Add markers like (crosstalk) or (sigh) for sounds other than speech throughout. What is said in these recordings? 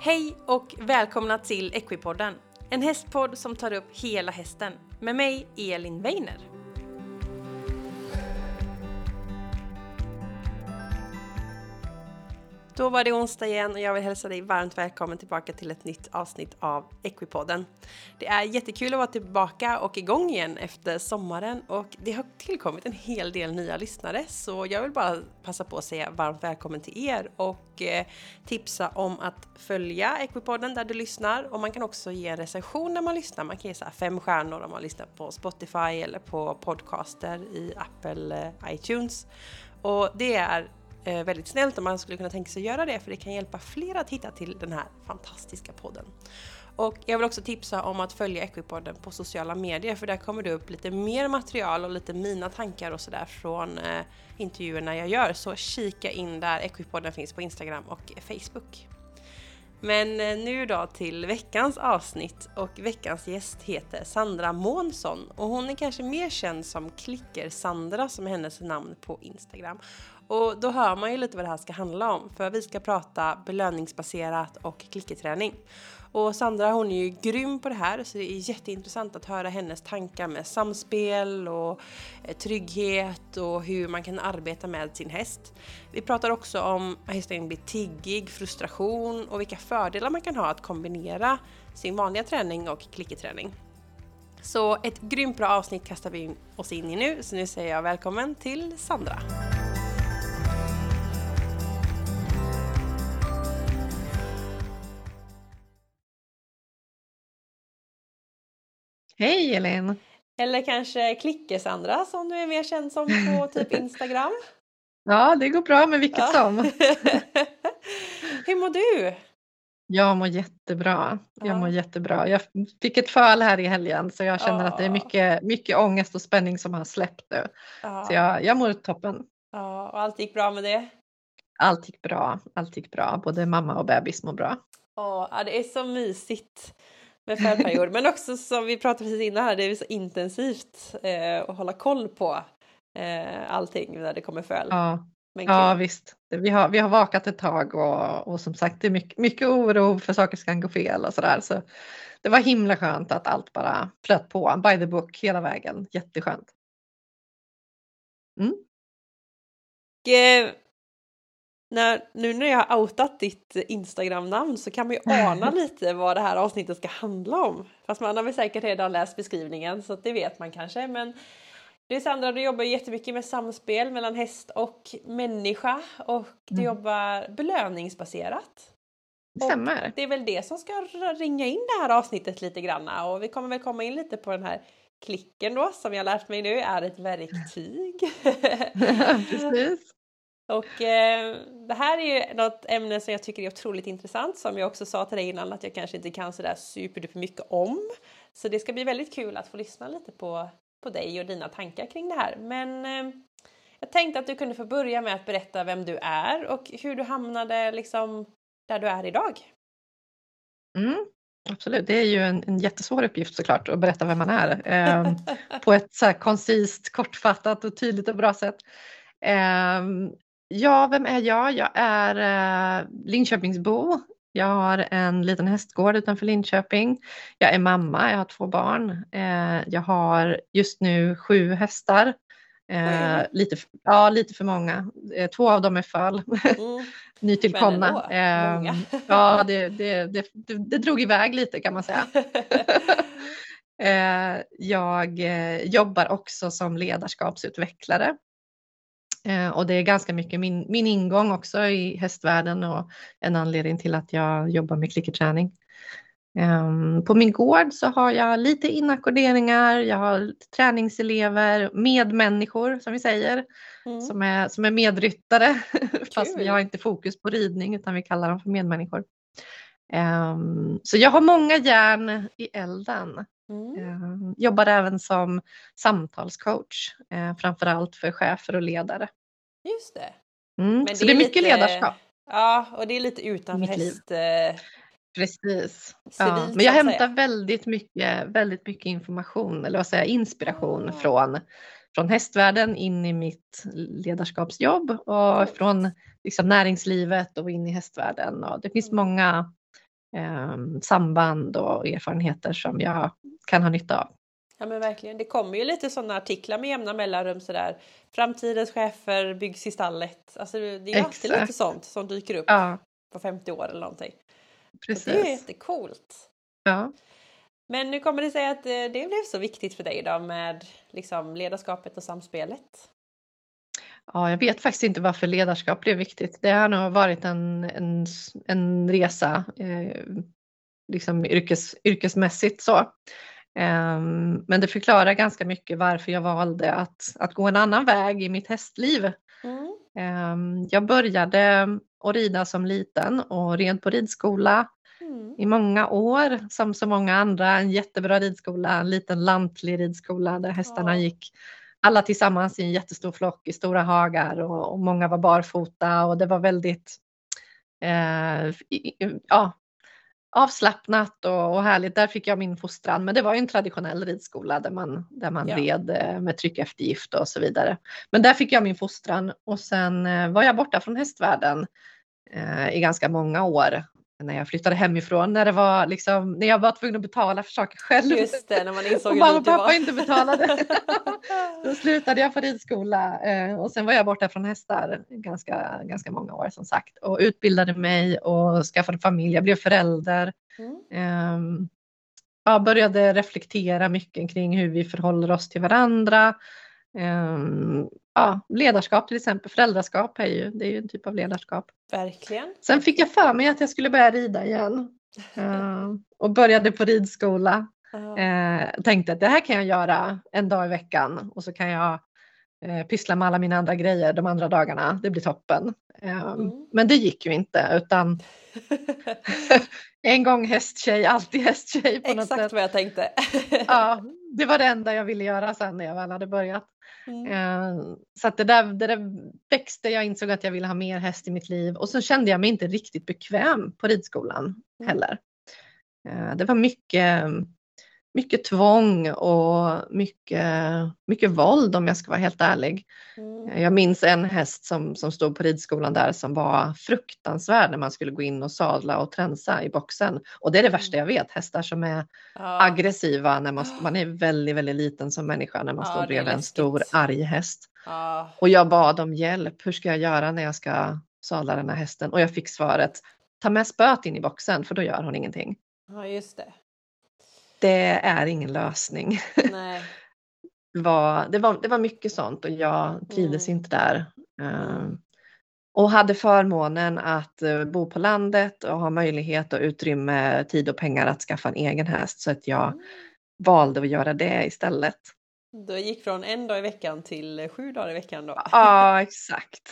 Hej och välkomna till Equipodden, en hästpodd som tar upp hela hästen med mig Elin Weiner. Då var det onsdag igen och jag vill hälsa dig varmt välkommen tillbaka till ett nytt avsnitt av Equipodden. Det är jättekul att vara tillbaka och igång igen efter sommaren och det har tillkommit en hel del nya lyssnare så jag vill bara passa på att säga varmt välkommen till er och eh, tipsa om att följa Equipodden där du lyssnar och man kan också ge en recension när man lyssnar. Man kan ge så fem stjärnor om man lyssnar på Spotify eller på podcaster i Apple eh, iTunes. Och det är Eh, väldigt snällt om man skulle kunna tänka sig göra det för det kan hjälpa fler att hitta till den här fantastiska podden. Och jag vill också tipsa om att följa Equipodden på sociala medier för där kommer det upp lite mer material och lite mina tankar och sådär från eh, intervjuerna jag gör. Så kika in där, Equipodden finns på Instagram och Facebook. Men eh, nu då till veckans avsnitt och veckans gäst heter Sandra Månsson och hon är kanske mer känd som Klicker-Sandra som är hennes namn på Instagram. Och då hör man ju lite vad det här ska handla om, för vi ska prata belöningsbaserat och klickerträning. Och Sandra hon är ju grym på det här så det är jätteintressant att höra hennes tankar med samspel och eh, trygghet och hur man kan arbeta med sin häst. Vi pratar också om att hästen blir tiggig, frustration och vilka fördelar man kan ha att kombinera sin vanliga träning och klickerträning. Så ett grymt bra avsnitt kastar vi oss in i nu, så nu säger jag välkommen till Sandra. Hej Elin! Eller kanske Klicker-Sandra som du är mer känd som på (laughs) typ Instagram? ja, det går bra med vilket ja. som. (laughs) Hur mår du? Jag mår jättebra. Jag ja. mår jättebra. Jag fick ett föl här i helgen så jag känner ja. att det är mycket, mycket ångest och spänning som har släppt nu. Ja. Så jag, jag mår toppen. Ja, och allt gick bra med det? Allt gick bra. Allt gick bra. Både mamma och bebis mår bra. Ja, det är så mysigt med förperiod. Men också som vi pratade precis innan här, det är så intensivt eh, att hålla koll på eh, allting när det kommer föl. Ja, ja visst. Vi har, vi har vakat ett tag och, och som sagt det är mycket, mycket oro för saker ska gå fel och sådär. Så det var himla skönt att allt bara flöt på, by the book hela vägen. Jätteskönt. Mm. När, nu när jag har outat ditt Instagram-namn så kan man ju ana (laughs) lite vad det här avsnittet ska handla om. Fast man har väl säkert redan läst beskrivningen så det vet man kanske. Men du Sandra, du jobbar jättemycket med samspel mellan häst och människa och du mm. jobbar belöningsbaserat. Stämmer. Det är väl det som ska ringa in det här avsnittet lite granna och vi kommer väl komma in lite på den här klicken då som jag lärt mig nu är ett verktyg. (laughs) Precis. Och eh, det här är ju något ämne som jag tycker är otroligt intressant som jag också sa till dig innan att jag kanske inte kan sådär superduper mycket om. Så det ska bli väldigt kul att få lyssna lite på, på dig och dina tankar kring det här. Men eh, jag tänkte att du kunde få börja med att berätta vem du är och hur du hamnade liksom där du är idag. Mm, absolut, det är ju en, en jättesvår uppgift såklart att berätta vem man är eh, (laughs) på ett så koncist, kortfattat och tydligt och bra sätt. Um, Ja, vem är jag? Jag är eh, Linköpingsbo. Jag har en liten hästgård utanför Linköping. Jag är mamma, jag har två barn. Eh, jag har just nu sju hästar. Eh, lite, ja, lite för många. Eh, två av dem är föl. (laughs) Mm. Nytillkomna. Eh, ja, det, det, det, det, drog iväg lite kan man säga. (laughs) Eh, jag eh, jobbar också som ledarskapsutvecklare och det är ganska mycket min, min ingång också i hästvärlden och en anledning till att jag jobbar med klickerträning. Um, på min gård så har jag lite inackorderingar, jag har träningselever, medmänniskor som vi säger, mm. som, är, som är medryttare. (laughs) Fast vi har inte fokus på ridning utan vi kallar dem för medmänniskor. Um, så jag har många järn i elden. Mm. Uh, jobbar även som samtalscoach, uh, framförallt för chefer och ledare. Just det. Mm, Men så det är, mycket lite, ledarskap. Ja, och det är lite utanför häst... Eh, Precis. Ja. Men jag hämtar väldigt mycket, väldigt mycket information, eller vad säger jag, inspiration mm. från, från hästvärlden in i mitt ledarskapsjobb och mm. från liksom, näringslivet och in i hästvärlden. Och det finns många eh, samband och erfarenheter som jag kan ha nytta av. Ja men verkligen, det kommer ju lite sådana artiklar med jämna mellanrum sådär. Framtidens chefer byggs i stallet. Alltså det är ju alltid lite sånt som dyker upp ja. på 50 år eller någonting. Precis. Så det är jättecoolt. Ja. Men nu kommer det sig att eh, det blev så viktigt för dig då med liksom ledarskapet och samspelet? Ja, jag vet faktiskt inte varför ledarskap blev viktigt. Det har nog varit en, en, en resa, eh, liksom yrkes, yrkesmässigt så. Eh, men det förklarar ganska mycket varför jag valde att, att gå en annan väg i mitt hästliv. Mm. Eh, jag började att rida som liten och red på ridskola mm. i många år som så många andra. En jättebra ridskola, en liten lantlig ridskola där hästarna ja. gick alla tillsammans i en jättestor flock i stora hagar och, och många var barfota och det var väldigt eh, ja, avslappnat och, och, härligt. Där fick jag min fostran. Men det var ju en traditionell ridskola där man, där man ja. red eh, med tryckeftergift och så vidare. Men där fick jag min fostran och sen eh, var jag borta från hästvärlden eh, i ganska många år när jag flyttade hemifrån, när, det var liksom, när jag var tvungen att betala för saker själv. Just det, när man insåg hur mamma och pappa var. inte betalade. (laughs) Då slutade jag på ridskola eh, och sen var jag borta från hästar ganska, ganska många år som sagt och utbildade mig och skaffade familj. Jag blev förälder. Mm. Um, jag började reflektera mycket kring hur vi förhåller oss till varandra. Um, ja, ledarskap till exempel, föräldraskap är ju, det är ju en typ av ledarskap. Verkligen. Sen fick jag för mig att jag skulle börja rida igen uh, och började på ridskola. Uh, tänkte att det här kan jag göra en dag i veckan och så kan jag uh, pyssla med alla mina andra grejer de andra dagarna. Det blir toppen. Uh, mm. Men det gick ju inte utan (laughs) en gång hästtjej, alltid hästtjej. På Exakt något sätt. vad jag tänkte. ja, (laughs) det var det enda jag ville göra sen när jag väl hade börjat. Mm. Eh, så att det, där, det där växte, jag insåg att jag ville ha mer häst i mitt liv och så kände jag mig inte riktigt bekväm på ridskolan mm. heller. Eh, det var mycket, mycket tvång och mycket, mycket våld om jag ska vara helt ärlig. Mm. Jag minns en häst som, som stod på ridskolan där som var fruktansvärd när man skulle gå in och sadla och tränsa i boxen. Och det är det värsta mm. jag vet, hästar som är ja. aggressiva när man, man är (gasps) väldigt, väldigt liten som människa när man ja, står bredvid en stor arg häst. Ja. Och jag bad om hjälp, hur ska jag göra när jag ska sadla den här hästen? Och jag fick svaret, ta med spöet in i boxen för då gör hon ingenting. Ja, just det det är ingen lösning. (laughs) Var, det, var, det var mycket sånt och jag trivdes mm. inte där. Uh, och hade förmånen att uh, bo på landet och ha möjlighet och utrymme, tid och pengar att skaffa en egen häst så att jag mm. valde att göra det istället. Du gick från en dag i veckan till sju dagar i veckan då? Ja, exakt.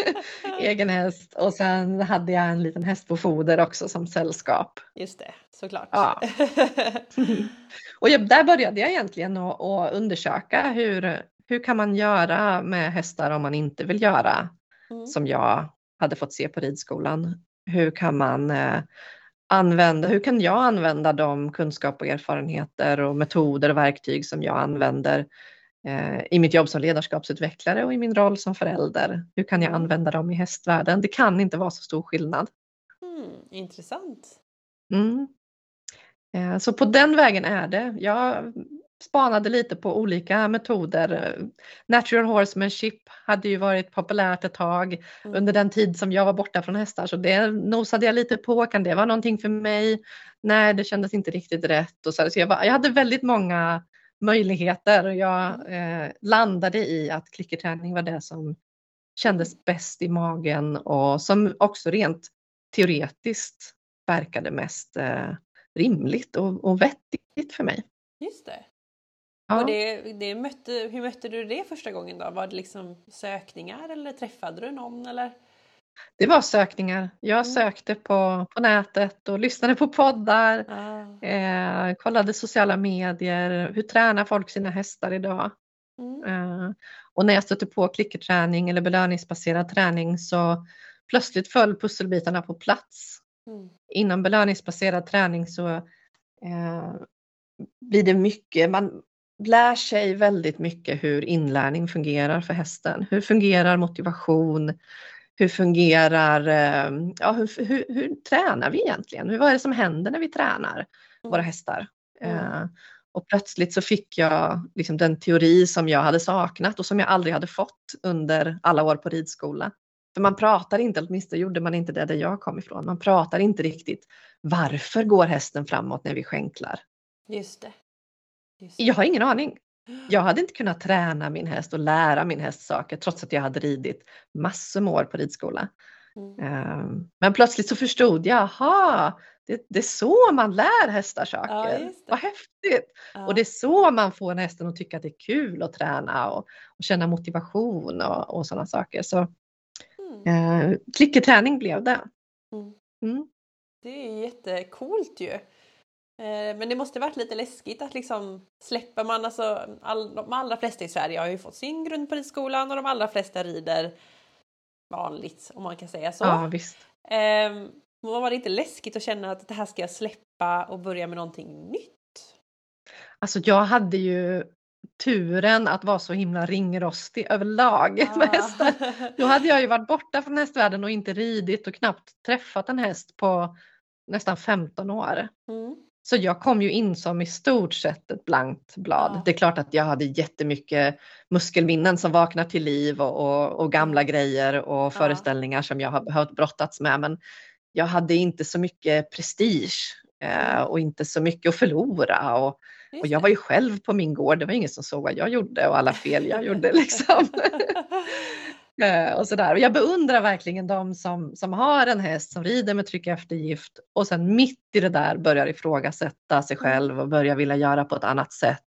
(laughs) Egen häst och sen hade jag en liten häst på foder också som sällskap. Just det, såklart. Ja. (laughs) (laughs) och där började jag egentligen att undersöka hur, hur kan man göra med hästar om man inte vill göra mm. som jag hade fått se på ridskolan. Hur kan man eh, använda, hur kan jag använda de kunskap och erfarenheter och metoder och verktyg som jag använder eh, i mitt jobb som ledarskapsutvecklare och i min roll som förälder. Hur kan jag använda dem i hästvärlden? Det kan inte vara så stor skillnad. Mm, intressant. Mm. Eh, så på den vägen är det. Jag spanade lite på olika metoder. Natural horsemanship hade ju varit populärt ett tag mm. under den tid som jag var borta från hästar så det nosade jag lite på. Kan det vara någonting för mig? Nej, det kändes inte riktigt rätt. Och så, så jag, var, jag hade väldigt många möjligheter och jag eh, landade i att klickerträning var det som kändes bäst i magen och som också rent teoretiskt verkade mest eh, rimligt och, och vettigt för mig. Just det. Ja. Och det, det mötte, hur mötte du det första gången då? Var det liksom sökningar eller träffade du någon eller? Det var sökningar. Jag mm. sökte på, på nätet och lyssnade på poddar, ah. eh, kollade sociala medier, hur tränar folk sina hästar idag? Mm. Eh, och när jag stötte på klickerträning eller belöningsbaserad träning så plötsligt föll pusselbitarna på plats. Mm. Inom belöningsbaserad träning så eh, blir det mycket, man, lär sig väldigt mycket hur inlärning fungerar för hästen. Hur fungerar motivation? hur fungerar, eh, ja hur, hur, hur tränar vi egentligen? Hur, vad är det som händer när vi tränar våra Mm. hästar? Mm. Eh, och plötsligt så fick jag liksom den teori som jag hade saknat och som jag aldrig hade fått under alla år på ridskola. För man pratar inte, åtminstone gjorde man inte det där jag kom ifrån, man pratar inte riktigt varför går hästen framåt när vi skänklar? Just det. Jag har ingen aning. Jag hade inte kunnat träna min häst och lära min häst saker trots att jag hade ridit massor med år på ridskola. Mm. Ehm, Men plötsligt så förstod jag, aha, det, det är så man lär hästar saker. det. Vad häftigt! Ja. Och det är så man får hästen att tycka att det är kul att träna och, och känna motivation och, och sådana saker. Så Mm. eh, klickerträning blev det. Mm. Mm. Det är jättecoolt ju. Eh, Men det måste varit lite läskigt att liksom släpper man alltså all, de allra flesta i Sverige har ju fått sin grund på ridskolan och de allra flesta rider vanligt om man kan säga så. Ja, visst. Ehm, var det inte läskigt att känna att det här ska jag släppa och börja med någonting nytt? Alltså jag hade ju turen att vara så himla ringrostig överlag (laughs) med hästar. Då hade jag ju varit borta från hästvärlden och inte ridit och knappt träffat en häst på nästan 15 år. Mm. Så jag kom ju in som i stort sett ett blankt blad. Ja. Det är klart att jag hade jättemycket muskelminnen som vaknar till liv och, och, och gamla grejer och föreställningar som jag har behövt brottats med. Men jag hade inte så mycket prestige eh, och inte så mycket att förlora. Och, och jag var ju själv på min gård. Det var ingen som såg vad jag gjorde och alla fel jag gjorde (laughs) liksom. (laughs) Eh, och sådär. Och jag beundrar verkligen de som, som har en häst som rider med tryck eftergift och sen mitt i det där börjar ifrågasätta sig Mm. själv och börjar vilja göra på ett annat sätt.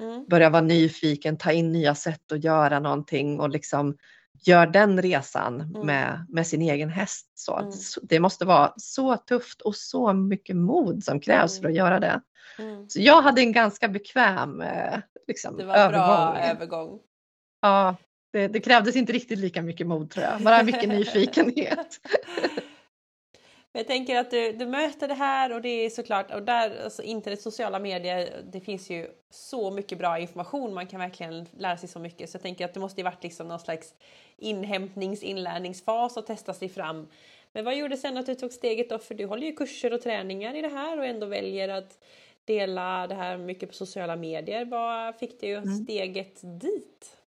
Mm. Börjar vara nyfiken, ta in nya sätt att göra någonting och liksom gör den resan Mm. med, med sin egen häst. Så, Mm. det måste vara så tufft och så mycket mod som krävs för att göra det. Mm. Så jag hade en ganska bekväm eh, liksom, Det var en bra övergång. övergång. Ja, det, det krävdes inte riktigt lika mycket mod tror jag, bara mycket nyfikenhet. (laughs) Jag tänker att du, du möter det här och det är såklart, och där, alltså internet, sociala medier, det finns ju så mycket bra information, man kan verkligen lära sig så mycket. Så jag tänker att det måste ju varit liksom någon slags inhämtnings, inlärningsfas och testa sig fram. Men vad gjorde sen att du tog steget då? För du håller ju kurser och träningar i det här och ändå väljer att dela det här mycket på sociala medier. Vad fick du Mm. steget dit?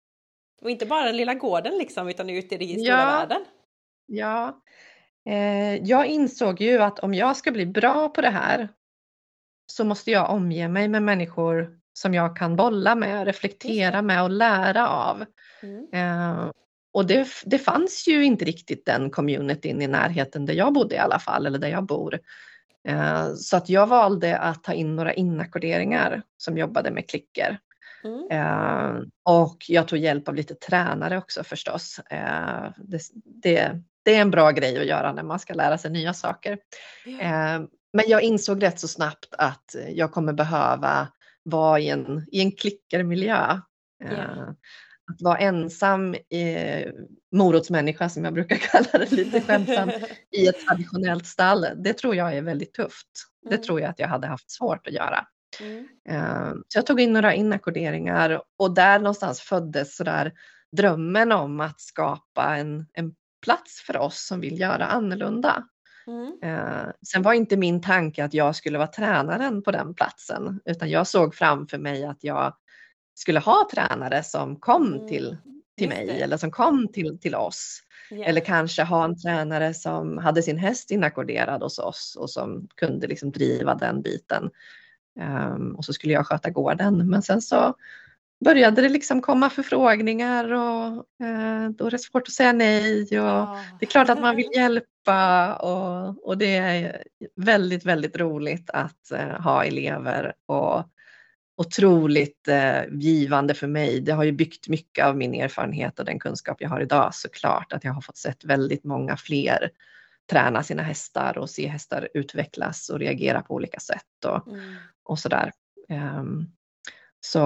Och inte bara den lilla gården liksom, utan ut i den stora Ja. världen. Ja, eh, jag insåg ju att om jag ska bli bra på det här så måste jag omge mig med människor som jag kan bolla med, reflektera med och lära av. Mm. Eh, och det, det fanns ju inte riktigt den communityn i närheten där jag bodde i alla fall, eller där jag bor. Eh, så att jag valde att ta in några inackorderingar som jobbade med klicker. Mm. Eh, och jag tog hjälp av lite tränare också förstås. Eh, det, det, det är en bra grej att göra när man ska lära sig nya saker. Eh, men jag insåg rätt så snabbt att jag kommer behöva vara i en, i en klickermiljö. Ja. Att vara ensam eh, morotsmänniska som jag brukar (laughs) kalla det lite skämtsamt i ett traditionellt stall. Det tror jag är väldigt tufft. Det Mm. tror jag att jag hade haft svårt att göra. Mm. Eh, Så jag tog in några inackorderingar och där någonstans föddes sådär drömmen om att skapa en, en plats för oss som vill göra annorlunda. Mm. Eh, Sen var inte min tanke att jag skulle vara tränaren på den platsen utan jag såg framför mig att jag skulle ha tränare som kom Mm, till, till just mig det. eller som kom till, till oss. Ja. Eller kanske ha en tränare som hade sin häst inackorderad hos oss och som kunde liksom driva den biten. Ehm, och så skulle jag sköta gården. Men sen så började det liksom komma förfrågningar och eh, då är det svårt att säga nej. Och Ja. Det är klart att man vill hjälpa och, och det är väldigt, väldigt roligt att eh, ha elever och otroligt eh, givande för mig. Det har ju byggt mycket av min erfarenhet och den kunskap jag har idag såklart att jag har fått sett väldigt många fler träna sina hästar och se hästar utvecklas och reagera på olika sätt och, Mm. Och sådär. Ehm, så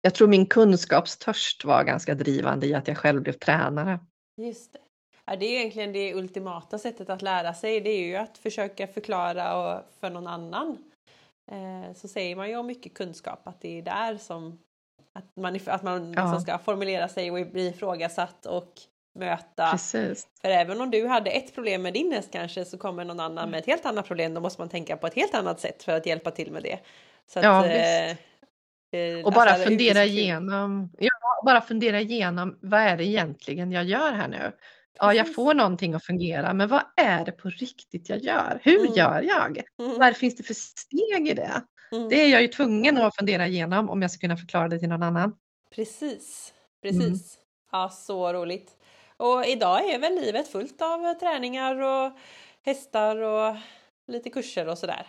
jag tror min kunskapstörst var ganska drivande i att jag själv blev tränare. Just det. Ja, det är egentligen det ultimata sättet att lära sig. Det är ju att försöka förklara för någon annan. Eh, så säger man ju om mycket kunskap att det är där som att man, att man Ja. liksom ska formulera sig och bli ifrågasatt och möta. Precis. För även om du hade ett problem med din häst kanske så kommer någon annan med ett helt annat problem. Då måste man tänka på ett helt annat sätt för att hjälpa till med det. Så Ja, att, visst. eh, Och bara alltså, fundera igenom, ja, bara fundera igenom vad är det egentligen jag gör här nu? Ja, jag får någonting att fungera, men vad är det på riktigt jag gör? Hur Mm. gör jag? Mm, Vad finns det för steg i det? mm. Det är jag ju tvungen att fundera igenom om jag ska kunna förklara det till någon annan. Precis, Mm. precis. Ja, så roligt. Och idag är väl livet fullt av träningar och hästar och lite kurser och sådär.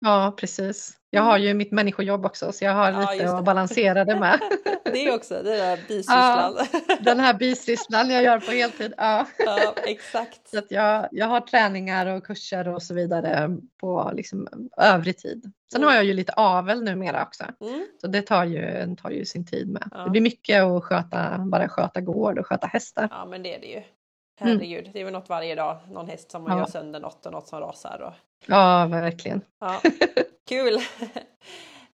Ja, precis. Jag har ju mitt människojobb också, så jag har Mm. Ja, lite att balansera det med. (laughs) Det också, det där (laughs) bisysslan. Den här bisysslan jag gör på heltid. Ja. Ja, exakt. (laughs) Så att jag, jag har träningar och kurser och så vidare på liksom övrig tid. Sen Mm. har jag ju lite avel numera också. Mm, Så det tar ju, tar ju sin tid med. Ja. Det blir mycket att sköta, bara sköta gård och sköta hästar. ja, men det är det ju. Herregud, det är väl något varje dag. Någon häst som Ja. gör sönder något och något som rasar. Och... Ja, verkligen. Ja, (laughs) kul! (laughs)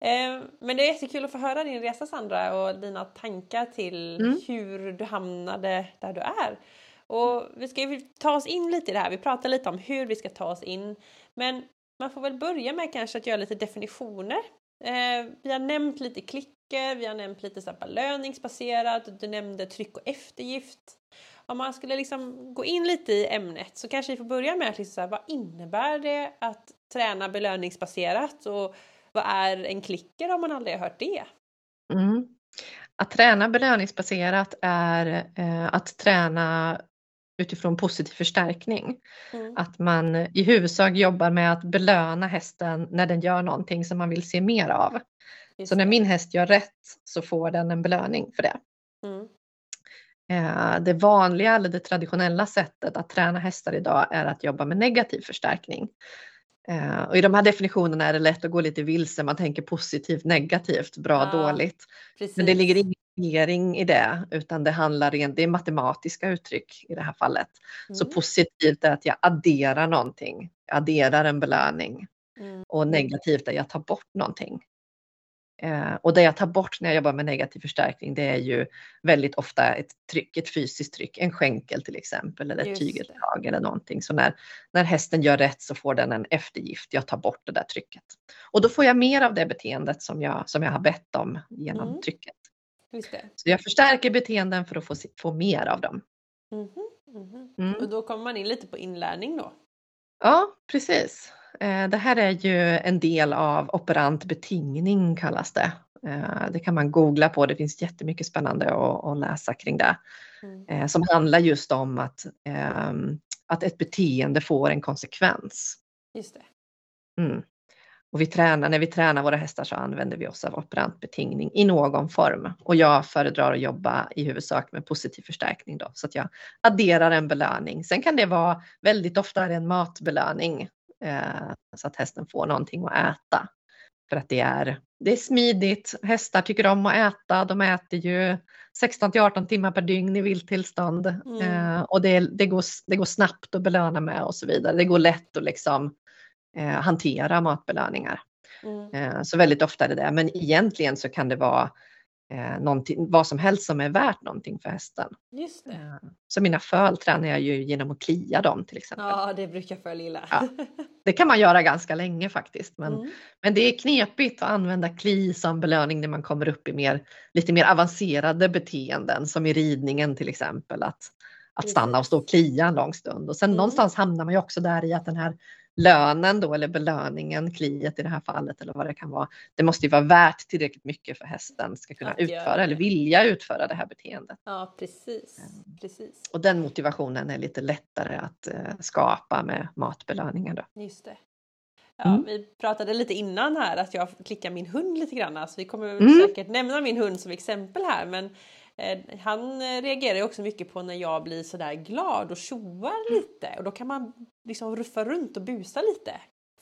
Eh, Men det är jättekul att få höra din resa Sandra och dina tankar till Mm. hur du hamnade där du är. Och vi ska ju ta oss in lite i det här. Vi pratar lite om hur vi ska ta oss in. Men man får väl börja med kanske att göra lite definitioner. Eh, vi har nämnt lite klicker, vi har nämnt lite så belöningsbaserat, du nämnde tryck och eftergift. Om man skulle liksom gå in lite i ämnet så kanske vi får börja med att liksom så här, vad innebär det att träna belöningsbaserat och vad är en klicker om man aldrig har hört det? Mm. Att träna belöningsbaserat är eh, att träna utifrån positiv förstärkning. Mm. Att man i huvudsak jobbar med att belöna hästen när den gör någonting som man vill se mer av. Just Så när min häst gör rätt så får den en belöning för det. Mm. Eh, Det vanliga eller det traditionella sättet att träna hästar idag är att jobba med negativ förstärkning. Eh, Och I de här definitionerna är det lätt att gå lite vilse. Man tänker positivt, negativt, bra, Ja, dåligt. Precis. Men det ligger ingen värdering i det, utan det handlar rent, det är matematiska uttryck i det här fallet. Så Mm. positivt är att jag adderar någonting, jag adderar en belöning. Mm. Och negativt är att jag tar bort någonting. Eh, och det jag tar bort när jag jobbar med negativ förstärkning det är ju väldigt ofta ett tryck, ett fysiskt tryck, en skänkel till exempel eller ett Just tygeltag eller någonting. Så när, när hästen gör rätt så får den en eftergift, jag tar bort det där trycket. Och då får jag mer av det beteendet som jag, som jag har bett om genom Mm. trycket. Så jag förstärker beteenden för att få, få mer av dem. Mhm. Mm. Och då kommer man in lite på inlärning då. Ja, precis. Eh, Det här är ju en del av operant betingning kallas det. Eh, Det kan man googla på, det finns jättemycket spännande att, läsa kring det. Mm. Eh, Som handlar just om att, ehm, att ett beteende får en konsekvens. Just det. Mm. Och vi tränar, när vi tränar våra hästar så använder vi oss av operant betingning i någon form. Och jag föredrar att jobba i huvudsak med positiv förstärkning då, så att jag adderar en belöning. Sen kan det vara väldigt ofta en matbelöning så att hästen får någonting att äta. För att det är, det är smidigt, hästar tycker om att äta, de äter ju 16 till 18 timmar per dygn i vilttillstånd. Mm. Eh, och det, det, går, det går snabbt att belöna med och så vidare. Det går lätt att liksom eh, hantera matbelöningar. Mm. Eh, så väldigt ofta är det det. Men egentligen så kan det vara eh, vad som helst som är värt någonting för hästen. Just det. Eh, så mina föl tränar jag ju genom att klia dem till exempel. Ja, det brukar jag gilla. Ja. Det kan man göra ganska länge faktiskt. Men, Mm. men det är knepigt att använda kli som belöning när man kommer upp i mer, lite mer avancerade beteenden som i ridningen till exempel. Att, att stanna och stå och klia en lång stund. Och sen Mm. någonstans hamnar man ju också där i att den här lönen då eller belöningen, kliet i det här fallet eller vad det kan vara. Det måste ju vara värt tillräckligt mycket för hästen ska kunna utföra eller vilja utföra det här beteendet. Ja, precis. Mm. Precis. Och den motivationen är lite lättare att eh, skapa med matbelöningar då. Just det. Ja, Mm. Vi pratade lite innan här att jag klickar min hund lite grann. Så vi kommer Mm. säkert nämna min hund som exempel här. Men han eh, reagerar ju också mycket på när jag blir sådär glad och tjoar lite. Och då kan man liksom ruffa runt och busa lite.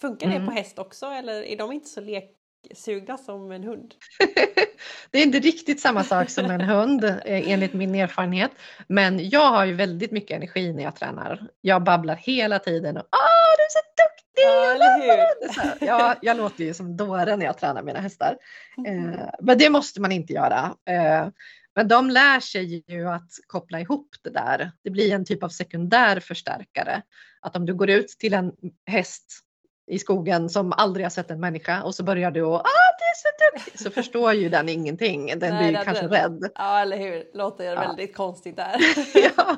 Funkar det Mm. på häst också eller är de inte så leksugna som en hund? (laughs) Det är inte riktigt samma sak som en hund eh, enligt min erfarenhet. Men jag har ju väldigt mycket energi när jag tränar. Jag babblar hela tiden och Åh, du är så duktig! Ja, eller hur? Det Jag, jag låter ju som dåre när jag tränar mina hästar. (laughs) Eh, men det måste man inte göra. Eh, Men de lär sig ju att koppla ihop det där. Det blir en typ av sekundär förstärkare. Att om du går ut till en häst i skogen som aldrig har sett en människa och så börjar du och ah, det är så duktigt, så förstår ju den ingenting. Den Nej, blir den- kanske rädd. Ja, eller hur? Låter Ja. väldigt konstigt där. (laughs) ja.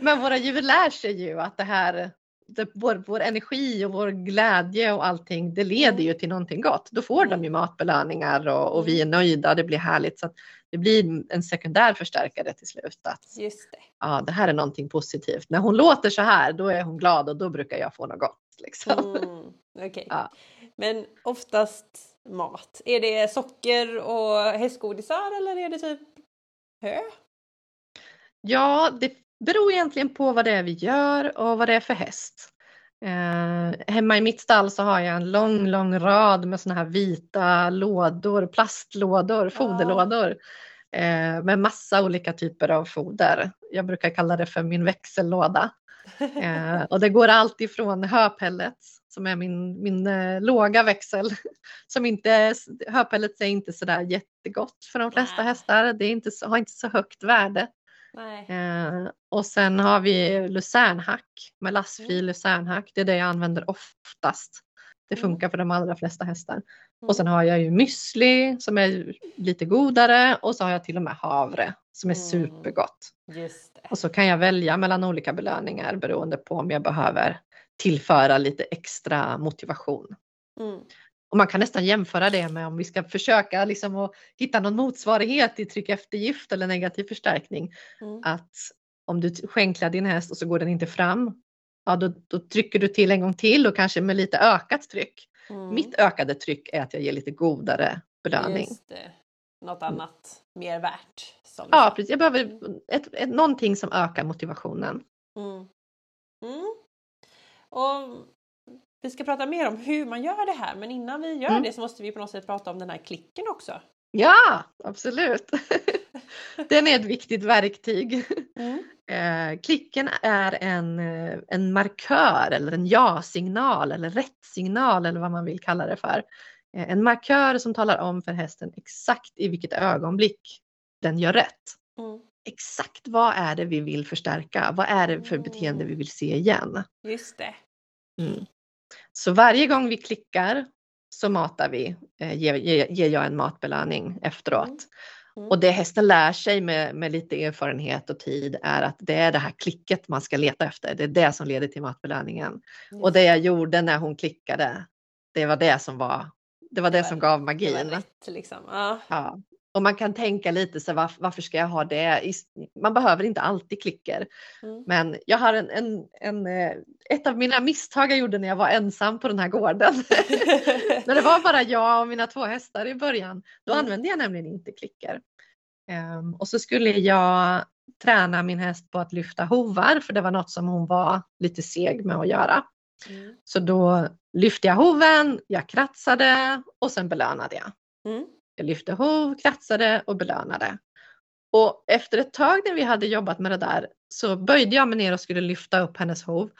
Men våra djur lär sig ju att det här, det, vår, vår energi och vår glädje och allting, det leder Mm. ju till någonting gott. Då får de ju matbelöningar och, och vi är nöjda, det blir härligt. Så det blir en sekundär förstärkare till slut. Att, Just det. ja, det här är någonting positivt. När hon låter så här, då är hon glad och då brukar jag få något gott. Liksom. Mm, Okej. Ja. Men oftast mat. Är det socker och hästgodisar eller är det typ hö? Ja, det beror egentligen på vad det är vi gör och vad det är för häst. Eh, hemma i mitt stall så har jag en lång, lång rad med såna här vita lådor, plastlådor, foderlådor. Eh, med massa olika typer av foder. Jag brukar kalla det för min växellåda. Eh, och det går allt ifrån höpellets som är min, min eh, låga växel. (laughs) Som inte, höpellets är inte sådär jättegott för de flesta Nej. hästar. Det är inte, så- har inte så högt värde. Eh, och sen har vi lucernhack med lassfri Mm. lucernhack. Det är det jag använder oftast. Det Mm. funkar för de allra flesta hästar. Mm. Och sen har jag ju müsli som är lite godare och så har jag till och med havre som är Mm. supergott. Och så kan jag välja mellan olika belöningar beroende på om jag behöver tillföra lite extra motivation. Mm. Och man kan nästan jämföra det med om vi ska försöka liksom att hitta någon motsvarighet i tryck eftergift eller negativ förstärkning. Mm. Att om du skänklar din häst och så går den inte fram, ja då, då trycker du till en gång till och kanske med lite ökat tryck. Mm. Mitt ökade tryck är att jag ger lite godare belöning. Något annat mer värt. Ja, precis. Jag behöver ett, ett, någonting som ökar motivationen. Mm. Mm. Och vi ska prata mer om hur man gör det här men innan vi gör Mm. det så måste vi på något sätt prata om den här klicken också. Ja, absolut. (laughs) Den är ett viktigt verktyg. Mm. Eh, klicken är en, eh, en markör eller en ja-signal eller rätt-signal eller vad man vill kalla det för. Eh, en markör som talar om för hästen exakt i vilket ögonblick den gör rätt. Mm. Exakt vad är det vi vill förstärka? Vad är det för beteende vi vill se igen? Just det. Mm. Så varje gång vi klickar så matar vi, eh, ger, ger, jag en matbelöning efteråt. Mm. Mm. Och det hästen lär sig med, med lite erfarenhet och tid är att det är det här klicket man ska leta efter. Det är det som leder till matbelöningen. Och det jag gjorde när hon klickade, det var det som var det var det, som gav det var magin. rätt liksom. Ja. Ja. Och man kan tänka lite så varför, varför ska jag ha det? Man behöver inte alltid klicker. Mm. Men jag har en, en, en, eh, ett av mina misstag jag gjorde när jag var ensam på den här gården. (laughs) när det var bara jag och mina två hästar i början. Då Mm. använde jag nämligen inte klicker. Ehm, och så skulle jag träna min häst på att lyfta hovar för det var något som hon var lite seg med att göra. Mm. Så då lyfte jag hoven, jag kratsade och sen belönade jag. Mm. Jag lyfte hov, kratsade och belönade. Och efter ett tag när vi hade jobbat med det där så böjde jag mig ner och skulle lyfta upp hennes hov.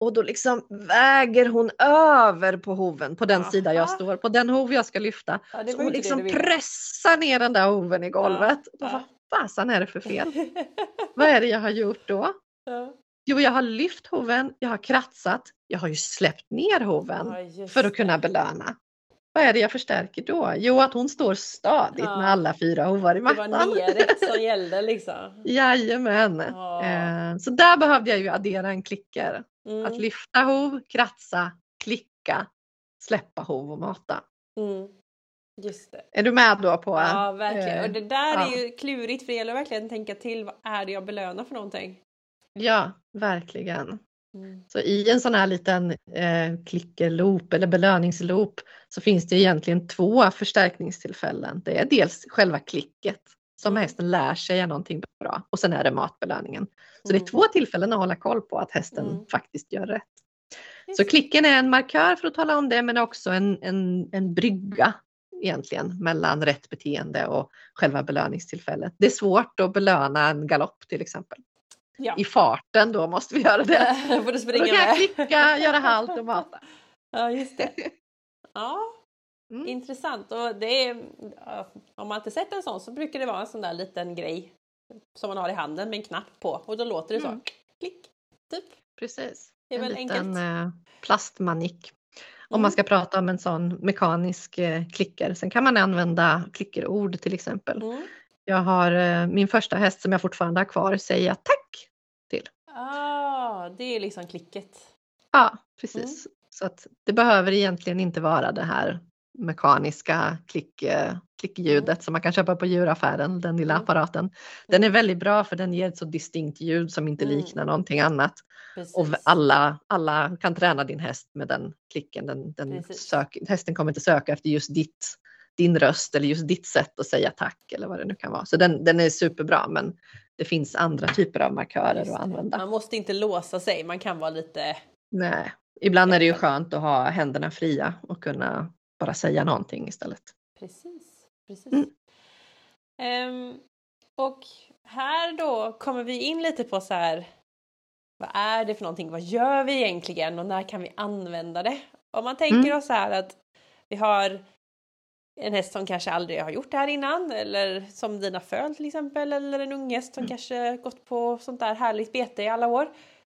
Och då liksom väger hon över på hoven på den sida jag Aha. står, på den hov jag ska lyfta. Ja, Så hon liksom pressar ner den där hoven i golvet. Ja, ja. Vad fasen är det för fel? (laughs) Vad är det jag har gjort då? Ja. Jo, jag har lyft hoven, jag har kratsat, jag har ju släppt ner hoven Ja, för att kunna belöna. Vad är det jag förstärker då? Jo, att hon står stadigt Ja. med alla fyra hovar i Det var mattan. neret som (laughs) gällde liksom. Jajamän. Ja. Eh, så där behövde jag ju addera en klicker. Mm. Att lyfta hov, kratsa, klicka, släppa hov och mata. Mm. Just det. Är du med då på? Ja, verkligen. eh, Och det där ja. är ju klurigt för det gäller verkligen att tänka till. Vad är det jag belönar för någonting? Ja, verkligen. Mm. Så i en sån här liten eh, klickerloop eller belöningsloop så finns det egentligen två förstärkningstillfällen. Det är dels själva klicket som Mm. hästen lär sig är någonting bra och sen är det matbelöningen. Så det Mm. är två tillfällen att hålla koll på att hästen Mm. faktiskt gör rätt. Så det. klicken är en markör för att tala om det men också en, en, en brygga egentligen mellan rätt beteende och själva belöningstillfället. Det är svårt att belöna en galopp till exempel. Ja. I farten då måste vi göra det. (laughs) Då får du Då springa kan jag klicka, göra halt och mata. (laughs) Ja, just det. Ja. Mm. Intressant. Och det är, om man inte sett en sån så brukar det vara en sån där liten grej som man har i handen med en knapp på och då låter det så. Mm. Klick, typ. Precis. Det är en väl liten enkelt. Eh, plastmanik. Om mm. man ska prata om en sån mekanisk eh, klicker. Sen kan man använda klickerord till exempel. Mm. Jag har eh, min första häst som jag fortfarande har kvar säger jag tack till. Ah, det är liksom klicket. Ja, precis. Mm. Så att det behöver egentligen inte vara det här mekaniska klick, eh, klickljudet mm. som man kan köpa på djuraffären, den lilla mm. apparaten. Den är väldigt bra för den ger ett så distinkt ljud som inte mm. liknar någonting annat. Precis. Och alla, alla kan träna din häst med den klicken. Den, den sök, hästen kommer inte söka efter just ditt, din röst eller just ditt sätt att säga tack eller vad det nu kan vara. Så den, den är superbra men det finns andra typer av markörer att använda. Man måste inte låsa sig, man kan vara lite... Nej, ibland är det ju skönt att ha händerna fria och kunna bara säga någonting istället. Precis, precis. Mm. Um, och här då kommer vi in lite på så här, vad är det för någonting, vad gör vi egentligen och när kan vi använda det? Om man tänker mm. oss så här att vi har en häst som kanske aldrig har gjort det här innan eller som dina föl till exempel eller en ung häst som mm. kanske gått på sånt där härligt bete i alla år.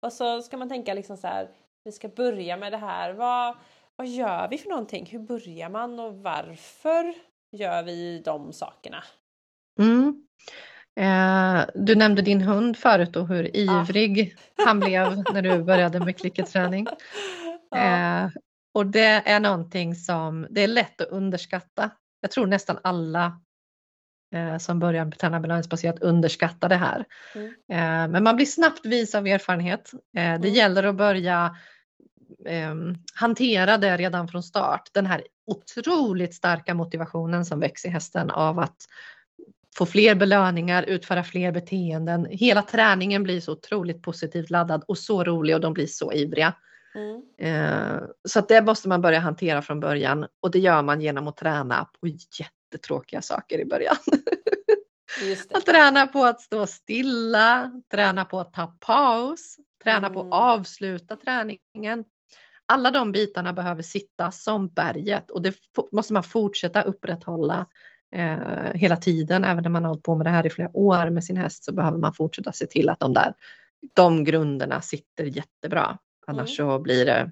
Och så ska man tänka liksom så här, vi ska börja med det här. Vad, vad gör vi för någonting? Hur börjar man och varför gör vi de sakerna? Mm. Eh, du nämnde din hund förut och hur ivrig ah. han blev när du började med (laughs) klickerträning. Eh, och det är någonting som det är lätt att underskatta. Jag tror nästan alla eh, som börjar träna belöningsbaserat underskattar det här. Mm. Eh, men man blir snabbt vis av erfarenhet. Eh, det mm. gäller att börja eh, hantera det redan från start. Den här otroligt starka motivationen som växer i hästen av att få fler belöningar, utföra fler beteenden. Hela träningen blir så otroligt positivt laddad och så rolig och de blir så ivriga. Mm. Eh, så att det måste man börja hantera från början och det gör man genom att träna på jättetråkiga saker i början. (laughs) Att träna på att stå stilla, träna på att ta paus, träna mm. på att mm. avsluta träningen. Alla de bitarna behöver sitta som berget och det måste man fortsätta upprätthålla eh, hela tiden. Även när man har hållit på med det här i flera år med sin häst så behöver man fortsätta se till att de där de grunderna sitter jättebra. Annars mm. så blir det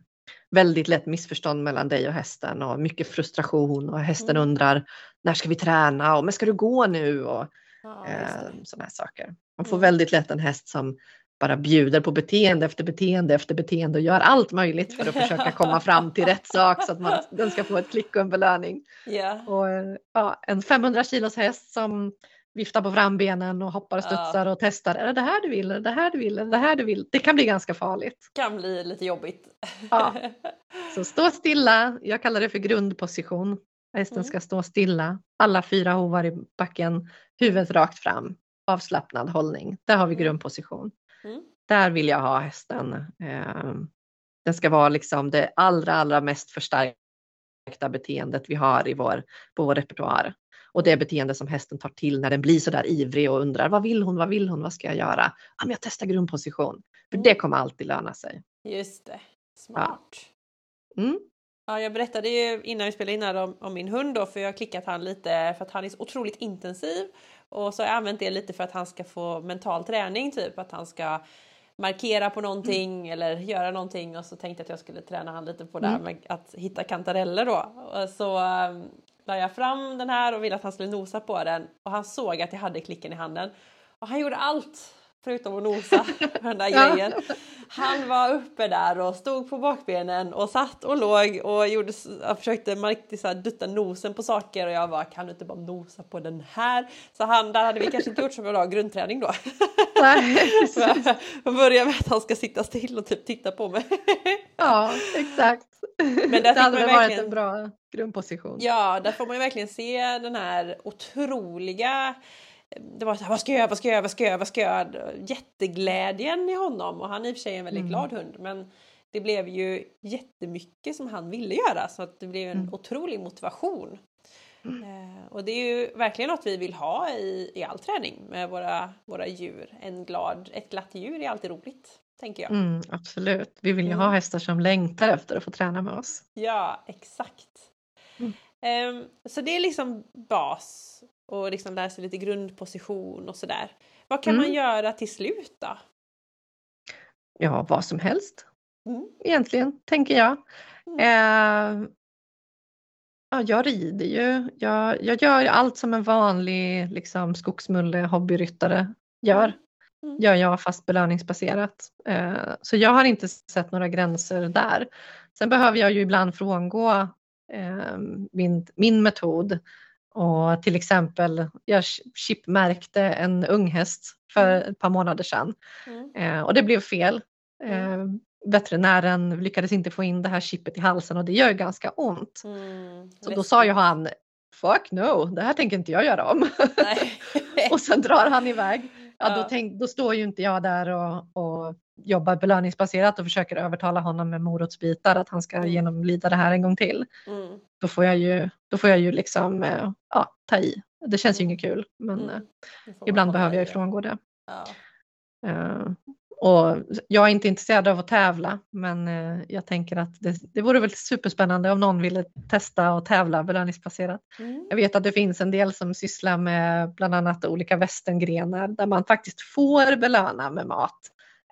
väldigt lätt missförstånd mellan dig och hästen och mycket frustration och hästen mm. undrar när ska vi träna och men ska du gå nu och ja, eh, sådana här saker. Man får mm. väldigt lätt en häst som bara bjuder på beteende efter beteende efter beteende och gör allt möjligt för att försöka komma fram till rätt (laughs) sak så att man, den ska få ett klick och en belöning. Yeah. Och, ja, en 500 kilos häst som viftar på frambenen och hoppar och studsar ja. och testar. Är det det här du vill? Är det det här du vill? Är det det här du vill? Det kan bli ganska farligt. Kan bli lite jobbigt. Ja. (laughs) Så stå stilla. Jag kallar det för grundposition. Hästen mm. ska stå stilla. Alla fyra hovar i backen. Huvudet rakt fram. Avslappnad hållning. Där har vi mm. grundposition. Mm. Där vill jag ha hästen. Eh, den ska vara liksom det allra, allra mest förstärkta beteendet vi har i vår, på vår repertoar. Och det beteende som hästen tar till när den blir så där ivrig och undrar vad vill hon, vad vill hon, vad ska jag göra? Ja, men jag testar grundposition. För mm. det kommer alltid löna sig. Just det, smart. Ja. Mm. Ja, jag berättade ju innan vi spelade in här om, om, min hund då, för jag har klickat han lite för att han är så otroligt intensiv. Och så har jag använt det lite för att han ska få mental träning, typ att han ska markera på någonting mm. eller göra någonting och så tänkte jag att jag skulle träna han lite på det mm. med att hitta kantareller då. Så la jag fram den här och ville att han skulle nosa på den och han såg att jag hade klicken i handen och han gjorde allt förutom att nosa (laughs) på den där grejen. Han var uppe där och stod på bakbenen och satt och låg och gjorde, försökte så här, dutta nosen på saker och jag bara kan du inte bara nosa på den här? Så han, där hade vi kanske inte gjort så bra grundträning då. (laughs) Nej, (laughs) börjar med att han ska sitta still och typ titta på mig. Ja, exakt. Men det hade väl varit en bra grundposition. Ja, där får man ju verkligen se den här otroliga det var så här, vad ska jag göra, vad ska jag göra, vad ska jag göra, vad ska jag göra? Jätteglädjen i honom och han är i och för sig en väldigt mm. glad hund men det blev ju jättemycket som han ville göra så att det blev en mm. otrolig motivation. Mm. Eh, och det är ju verkligen något vi vill ha i, i all träning med våra, våra djur. En glad, ett glatt djur är alltid roligt, tänker jag. Mm, absolut, vi vill ju ha mm. hästar som längtar efter att få träna med oss. Ja, exakt. Mm. Um, så det är liksom bas och liksom lära sig lite grundposition och sådär. Vad kan Mm. man göra till slut då? Ja, vad som helst Mm. egentligen, tänker jag. Mm. Eh, ja, jag rider ju. Jag, jag gör allt som en vanlig liksom, skogsmulle hobbyryttare gör. Mm. Gör jag fast belöningsbaserat. Eh, så jag har inte sett några gränser där. Sen behöver jag ju ibland frångå min, min metod. Och till exempel, jag chipmärkte en unghäst för Mm. ett par månader sedan. Mm. Eh, och det blev fel. Eh, veterinären lyckades inte få in det här chippet i halsen och det gör ganska ont. Mm. Så då sa ju han, fuck no, det här tänker inte jag göra om. (laughs) Och sen drar han iväg. Ja. Då, tänk, då står ju inte jag där och, och jobbar belöningsbaserat och försöker övertala honom med morotsbitar att han ska Mm. genomlida det här en gång till. Mm. Då får jag ju, då får jag ju liksom eh, ja, ta i. Det känns ju inget kul men Mm. eh, ibland behöver jag i, ja. ifrångå det. Ja. Och jag är inte intresserad av att tävla men eh, jag tänker att det, det vore väl superspännande om någon ville testa och tävla belöningsbaserat. Mm. Jag vet att det finns en del som sysslar med bland annat olika västerngrenar där man faktiskt får belöna med mat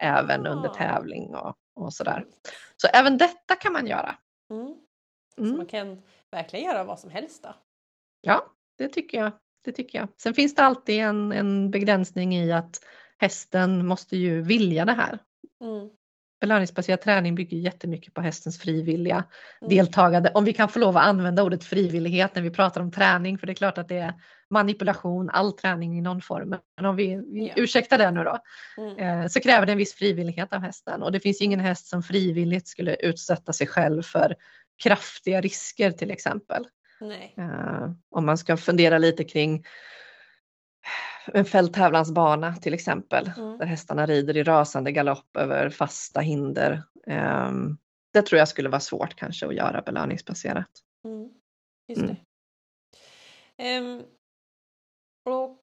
även Ah. under tävling och, och sådär. Så även detta kan man göra. Mm. Så Mm. man kan verkligen göra vad som helst då. Ja, det tycker jag. Det tycker jag. Sen finns det alltid en, en begränsning i att hästen måste ju vilja det här. Mm. Belöningsbaserad träning bygger jättemycket på hästens frivilliga Mm. deltagande. Om vi kan få lov att använda ordet frivillighet när vi pratar om träning, för det är klart att det är manipulation, all träning i någon form. Men om vi, vi ursäktar det nu då, Mm. eh, så kräver det en viss frivillighet av hästen. Och det finns ingen häst som frivilligt skulle utsätta sig själv för kraftiga risker till exempel. Nej. Eh, om man ska fundera lite kring en fälttävlansbana till exempel, Mm. där hästarna rider i rasande galopp över fasta hinder. Ehm, det tror jag skulle vara svårt kanske att göra belöningsbaserat. Mm. Just Mm. det. Ehm, och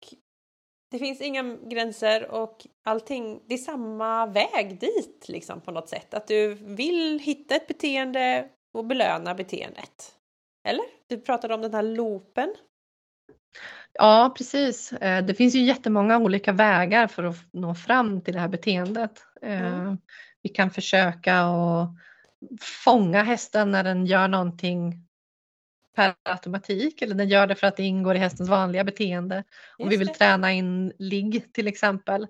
det finns inga gränser och allting, det är samma väg dit liksom på något sätt. Att du vill hitta ett beteende och belöna beteendet. Eller? Du pratade om den här loopen. Ja, precis. Eh, Det finns ju jättemånga olika vägar för att nå fram till det här beteendet. Mm. Vi kan försöka att fånga hästen när den gör någonting per automatik eller den gör det för att det ingår i hästens vanliga beteende. Om vi vill träna in ligg till exempel,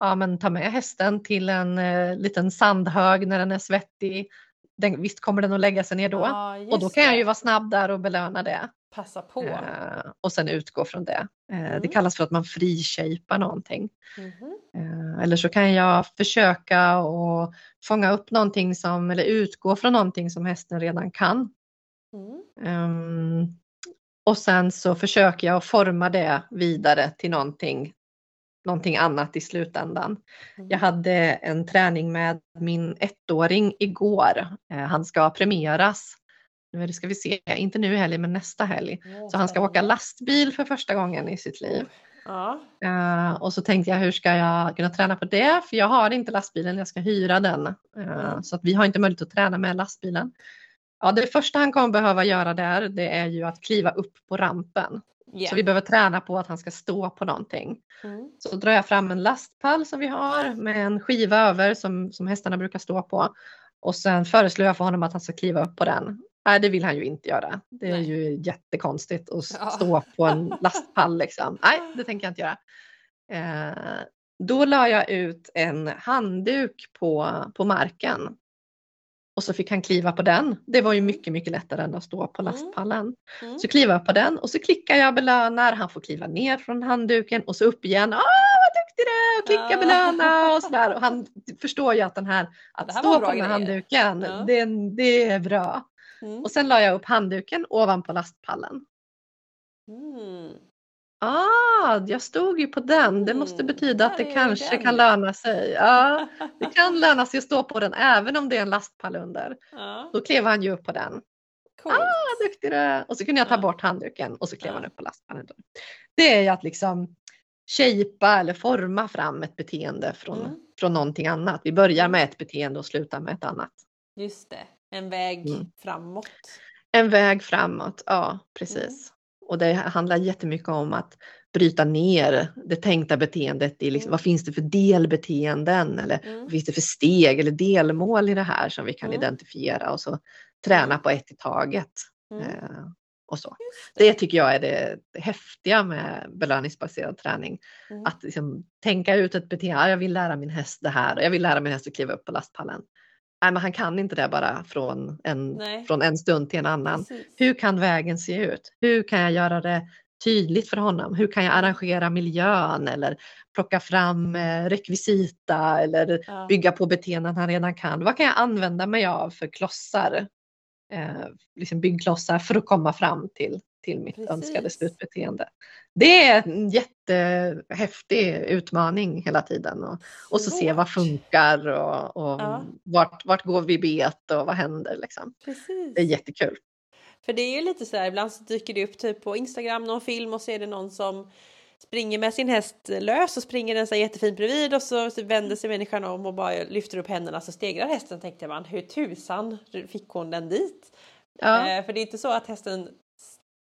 ja men ta med hästen till en eh, liten sandhög när den är svettig. Den, visst kommer den att lägga sig ner då. Ja, och då kan jag det. ju vara snabb där och belöna det. Passa på. Eh, och sen utgå från det. Eh, Mm. Det kallas för att man frishapar någonting. Mhm. Eh, eller så kan jag försöka och fånga upp någonting som, eller utgå från någonting som hästen redan kan. Mm. Ehm, och sen så försöker jag forma det vidare till någonting, någonting annat i slutändan. Mm. Jag hade en träning med min ettåring igår. Eh, han ska premieras. Nu det, ska vi se, inte nu i helgen men nästa helg. Så han ska åka lastbil för första gången i sitt liv. Ja. Eh, och så tänkte jag hur ska jag kunna träna på det? För jag har inte lastbilen, jag ska hyra den. Mm. Så att vi har inte möjlighet att träna med lastbilen. Ja, det första han kommer behöva göra där det är ju att kliva upp på rampen. Ja. Så vi behöver träna på att han ska stå på någonting. Mm. Så drar jag fram en lastpall som vi har med en skiva över som, som hästarna brukar stå på. Och sen föreslår jag för honom att han ska kliva upp på den. Nej, det vill han ju inte göra. Det är Nej. ju jättekonstigt att Ja. stå på en (laughs) lastpall liksom. Nej, det tänker jag inte göra. Eh, då la jag ut en handduk på, på marken. Och så fick han kliva på den. Det var ju mycket, mycket lättare än att stå på Mm. lastpallen. Mm. Så kliver jag på den och så klickar jag belönar. Han får kliva ner från handduken och så upp igen. Ah, vad duktig du är! Klicka Ja. belöna och (laughs) sådär. Och han förstår ju att den här, att här stå på den här handduken, Ja. det, det är bra. Mm. Och sen la jag upp handduken ovanpå lastpallen. Mm. Ah, jag stod ju på den. Det måste Mm, betyda att det kanske den. kan löna sig. Ja, (laughs) det kan löna sig att stå på den även om det är en lastpall under. Ja, Då klev han ju upp på den. coolt. Vad duktig du. Och så kunde jag ta bort handduken och så klev Ja. han upp på lastpallen. Det är ju att liksom shapea eller forma fram ett beteende från, Mm. från någonting annat. Vi börjar med ett beteende och slutar med ett annat. Just det, en väg Mm. framåt. En väg framåt, ja precis. Och det handlar jättemycket om att bryta ner det tänkta beteendet i liksom, Mm. vad finns det för delbeteenden eller Mm. vad finns det för steg eller delmål i det här som vi kan Mm. identifiera och så träna Mm. på ett i taget. Mm. Eh, och så. Det. Det tycker jag är det, det häftiga med belöningsbaserad träning. Mm. Att liksom tänka ut ett beteende. "Ah, Jag vill lära min häst det här och jag vill lära min häst att kliva upp på lastpallen. Nej, men han kan inte det bara från en, Nej. från en stund till en annan. Precis. Hur kan vägen se ut? Hur kan jag göra det tydligt för honom? Hur kan jag arrangera miljön eller plocka fram eh, rekvisita eller Ja. bygga på beteenden han redan kan? Vad kan jag använda mig av för klossar? Eh, liksom byggklossar för att komma fram till, till mitt Precis. önskade slutbeteende. Det är en jättehäftig utmaning hela tiden och, och så se vad funkar och, och Ja. vart, vart går vi bet och vad händer liksom. Precis. Det är jättekul. För det är ju lite så här, ibland så dyker det upp typ på Instagram någon film och så är det någon som springer med sin häst lös och springer den så jättefint bredvid och så, så vänder sig människan om och bara lyfter upp händerna så stegrar hästen tänkte man. Hur tusan fick hon den dit? Ja. Eh, för det är inte så att hästen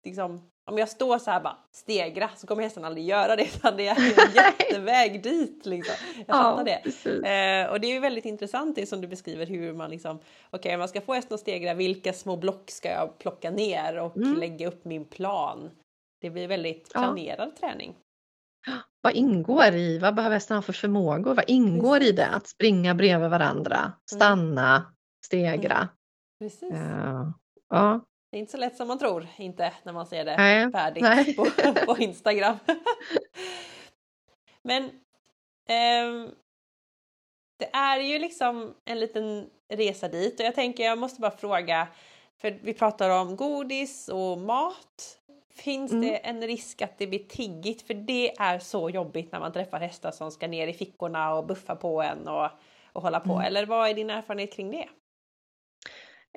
liksom om jag står så här bara stegra så kommer hästen aldrig göra det utan det är (laughs) en jätteväg dit liksom. Jag fattar det. precis. Eh, och det är ju väldigt intressant det som du beskriver hur man liksom okej man ska få hästen att stegra vilka små block ska jag plocka ner och Mm. lägga upp min plan. Det blir väldigt Ja. planerad träning. Vad ingår i, vad behöver hästen ha för förmågor? Vad ingår i det? Att springa bredvid varandra, stanna, stegra. Precis. Eh, ja, Det är inte så lätt som man tror, inte när man ser det nej, färdigt nej. på, (laughs) på Instagram. (laughs) Men ehm, det är ju liksom en liten resa dit och jag tänker jag måste bara fråga, för vi pratar om godis och mat. Finns Mm. det en risk att det blir tiggigt? För det är så jobbigt när man träffar hästar som ska ner i fickorna och buffa på en och, och hålla på. Mm. Eller vad är din erfarenhet kring det?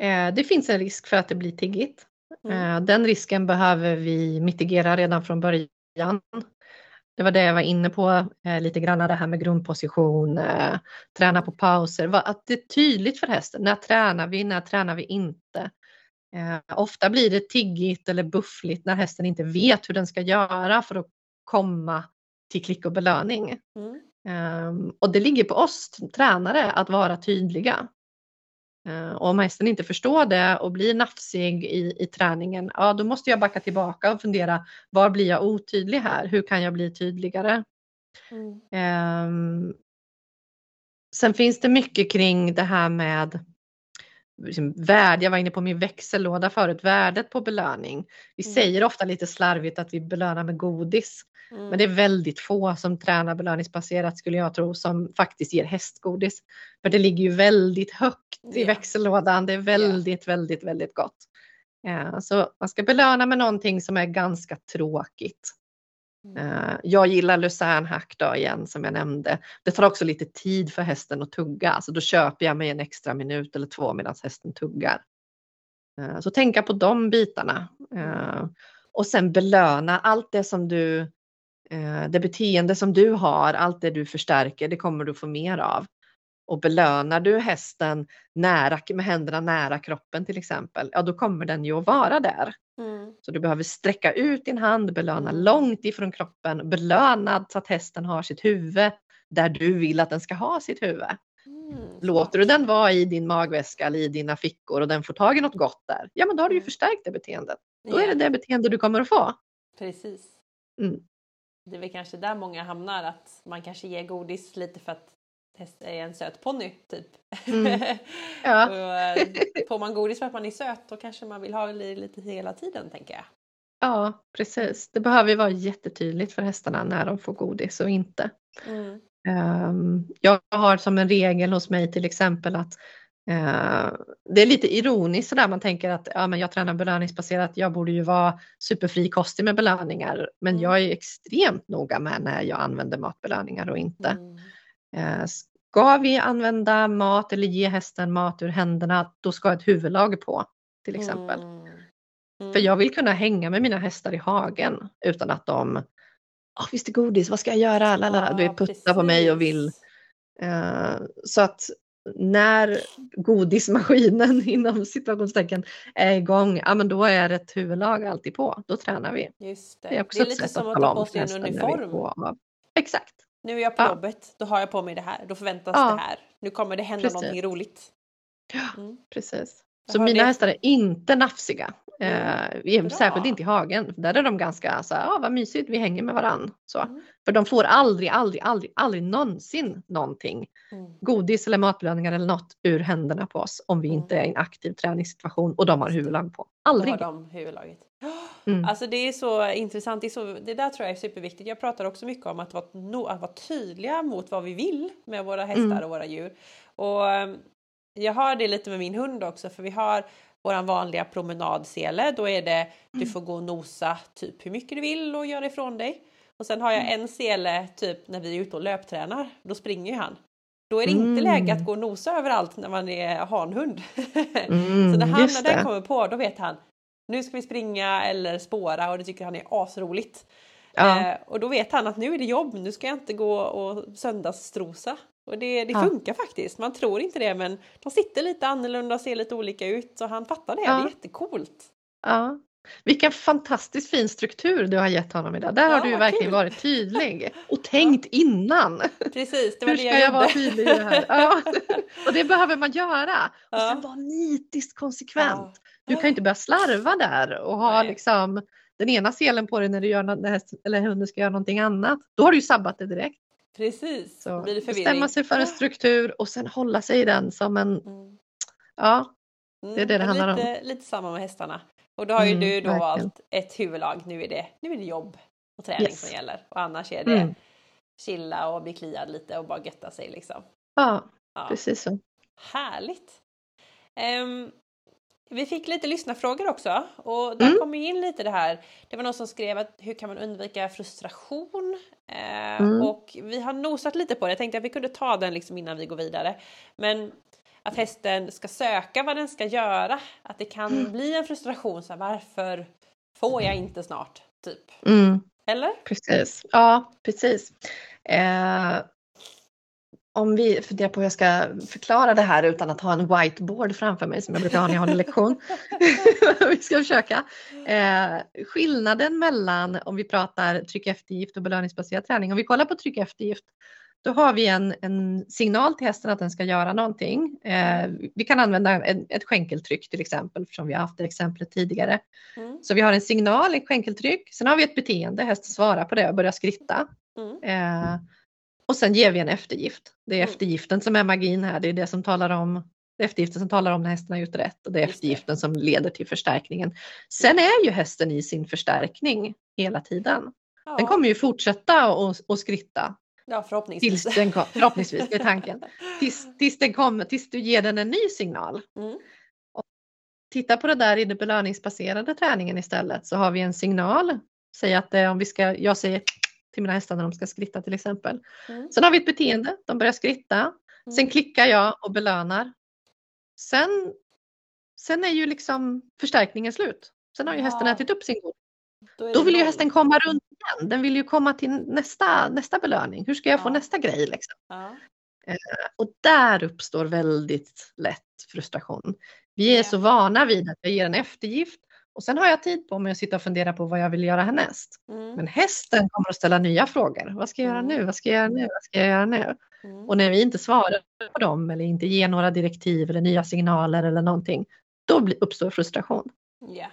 Eh, det finns en risk för att det blir tiggigt. Mm. Eh, den risken behöver vi mitigera redan från början. Det var det jag var inne på eh, lite grann, det här med grundposition, träna på pauser, att det är tydligt för hästen. När tränar vi, när tränar vi inte? Ofta blir det tiggigt eller buffligt när hästen inte vet hur den ska göra för att komma till klick och belöning. Mm. Ehm, och det ligger på oss tränare att vara tydliga. Eh, och om hästen inte förstår det och blir nafsig i, i träningen, ja då måste jag backa tillbaka och fundera, var blir jag otydlig här? Hur kan jag bli tydligare? Mm. Ehm, sen finns det mycket kring det här med liksom, värde. Jag var inne på min växellåda förut, värdet på belöning. Vi Mm. säger ofta lite slarvigt att vi belönar med godis. Mm. Men det är väldigt få som tränar belöningsbaserat skulle jag tro som faktiskt ger hästgodis. För det ligger ju väldigt högt i Ja. växellådan. Det är väldigt, väldigt, väldigt gott. Eh, Så man ska belöna med någonting som är ganska tråkigt. Mm. Eh, Jag gillar lucernhack då igen som jag nämnde. Det tar också lite tid för hästen att tugga. Så då köper jag mig en extra minut eller två medan hästen tuggar. Eh, Så tänka på de bitarna. Eh, Och sen belöna allt det som du, det beteende som du har, allt det du förstärker, det kommer du få mer av. Och belönar du hästen nära, med händerna nära kroppen till exempel, ja då kommer den ju att vara där. Mm. Så du behöver sträcka ut din hand, belöna Mm. långt ifrån kroppen, belönad så att hästen har sitt huvud där du vill att den ska ha sitt huvud. Mm. Låter du den vara i din magväska eller i dina fickor och den får tag i något gott där, ja men då har du ju Mm. förstärkt det beteendet. Då är det det beteende du kommer att få. Precis. Mm. Det är väl kanske där många hamnar, att man kanske ger godis lite för att häst är en söt ponny, typ. Mm. (laughs) Ja. och, eh, får man godis för att man är söt, då kanske man vill ha det lite hela tiden, tänker jag. Ja, precis. Det behöver ju vara jättetydligt för hästarna när de får godis och inte. Mm. Ehm, Jag har som en regel hos mig till exempel att det är lite ironiskt sådär man tänker att ja, men jag tränar belöningsbaserat, jag borde ju vara superfrikostig med belöningar. Men Mm. jag är extremt noga med när jag använder matbelöningar och inte. Mm. Eh, Ska vi använda mat eller ge hästen mat ur händerna, då ska ett huvudlag på till exempel. Mm. Mm. För jag vill kunna hänga med mina hästar i hagen utan att de, oh, visst är godis, vad ska jag göra? Lalala. Du vet, puttar på mig och vill. Eh, så att när godismaskinen (laughs) inom situationstecken är igång, ja men då är ett huvudlag alltid på. Då tränar vi. Just det. Det är det är lite som att ta på sig en uniform. Exakt. Nu är jag på Ja. jobbet, då har jag på mig det här. Då förväntas Ja. det här. Nu kommer det hända Precis. någonting roligt. Mm. Precis. Jag Så mina det- hästar är inte nafsiga. Mm, Eh, särskilt inte i hagen. Där är de ganska så här, ja vad mysigt, vi hänger med varann. Så. Mm. För de får aldrig, aldrig, aldrig, aldrig någonsin någonting. Mm. Godis eller matbelöningar eller något ur händerna på oss om vi Mm. inte är i en aktiv träningssituation och de har huvudlag på. Då Aldrig. har de huvudlaget. (gasps) Mm. Alltså det är så intressant. Det, är så, det där tror jag är superviktigt. Jag pratar också mycket om att vara, no, att vara tydliga mot vad vi vill med våra hästar Mm. och våra djur. Och ehm, jag har det lite med min hund också för vi har våran vanliga promenadsele. Då är det du Mm. får gå och nosa typ hur mycket du vill och göra ifrån dig. Och sen har jag Mm. en sele typ när vi är ute och löptränar. Då springer ju han. Då är det inte Mm. läge att gå och nosa överallt när man är hanhund. Mm, (laughs) så när han just när den kommer på då vet han nu ska vi springa eller spåra och det tycker han är asroligt. Ja. Eh, och då vet han att nu är det jobb, nu ska jag inte gå och söndagsstrosa. Och det, det Ja. funkar faktiskt, man tror inte det men de sitter lite annorlunda och ser lite olika ut så han fattar det, det Ja. är jättecoolt. Ja. Vilken fantastiskt fin struktur du har gett honom idag. Där Ja, har du verkligen kul. varit tydlig (laughs) och tänkt innan. Precis, det var Hur det ska jag, jag vara tydlig i det här? Ja. (laughs) Och det behöver man göra. Och Ja. sen vara nitiskt konsekvent. Du kan inte börja slarva där och ha Nej. liksom den ena selen på dig när du gör nå- när häst, eller hunden ska göra någonting annat. Då har du ju sabbat det direkt. Precis, Så blir det förvirring. bestämma sig för en struktur och sen hålla sig i den som en, Mm. ja, Mm, Det är det det och handlar om. lite, Lite samma med hästarna. Och då har ju Mm, du då verkligen. valt ett huvudlag, nu är det, nu är det jobb och träning Yes. som gäller. Och annars är det Mm. chilla och bli kliad lite och bara götta sig liksom. ja Ja. precis så. Härligt! Ehm, vi fick lite lyssnarfrågor också och där Mm. kom ju in lite det här. Det var någon som skrev att hur kan man undvika frustration? Eh, Mm. Och vi har nosat lite på det. Jag tänkte att vi kunde ta den liksom innan vi går vidare. Men att hästen ska söka vad den ska göra. Att det kan Mm. bli en frustration. Så här, varför får jag inte snart? Typ. Mm. Eller? Precis, ja precis. Eh, om vi funderar på hur jag ska förklara det här utan att ha en whiteboard framför mig som jag brukar ha när jag håller lektion. (laughs) vi ska försöka. Eh, skillnaden mellan om vi pratar tryck eftergift och belöningsbaserad träning. Om vi kollar på tryck eftergift då har vi en, en signal till hästen att den ska göra någonting. Eh, vi kan använda en, ett skänkeltryck till exempel, som vi har haft det exemplet tidigare. Mm. Så vi har en signal, ett skänkeltryck, sen har vi ett beteende, hästen svarar på det och börjar skritta. Mm. Eh, och sen ger vi en eftergift. Det är Mm. eftergiften som är magin här, det är det som talar om det eftergiften som talar om när hästen har gjort rätt och det är Just det. eftergiften som leder till förstärkningen. Sen är ju hästen i sin förstärkning hela tiden. Ja, Den kommer ju fortsätta och, och skritta ja, förhoppningsvis. tills den förhoppningsvis, det är tanken. Tills, tills, den kommer, tills du ger den en ny signal. Mm. Titta på det där i den belöningsbaserade träningen istället så har vi en signal. Säg att eh, om vi ska, jag säger till mina hästar när de ska skritta till exempel. Mm. Sen har vi ett beteende, de börjar skritta. Mm. Sen klickar jag och belönar. Sen, sen är ju liksom förstärkningen slut. Sen har ju hästen Ja. ätit upp sin är Då det vill ju hästen komma runt igen. Den vill ju komma till nästa, nästa belöning. Hur ska jag få Ja. nästa grej? Liksom? Ja. Och där uppstår väldigt lätt frustration. Vi är så vana vid att jag ger en eftergift och sen har jag tid på mig att sitta och fundera på vad jag vill göra härnäst. Mm. Men hästen kommer att ställa nya frågor. Vad ska jag göra Mm. nu? Vad ska jag göra nu? Vad ska jag göra nu? Mm. Och när vi inte svarar på dem eller inte ger några direktiv eller nya signaler eller någonting, då uppstår frustration. Ja.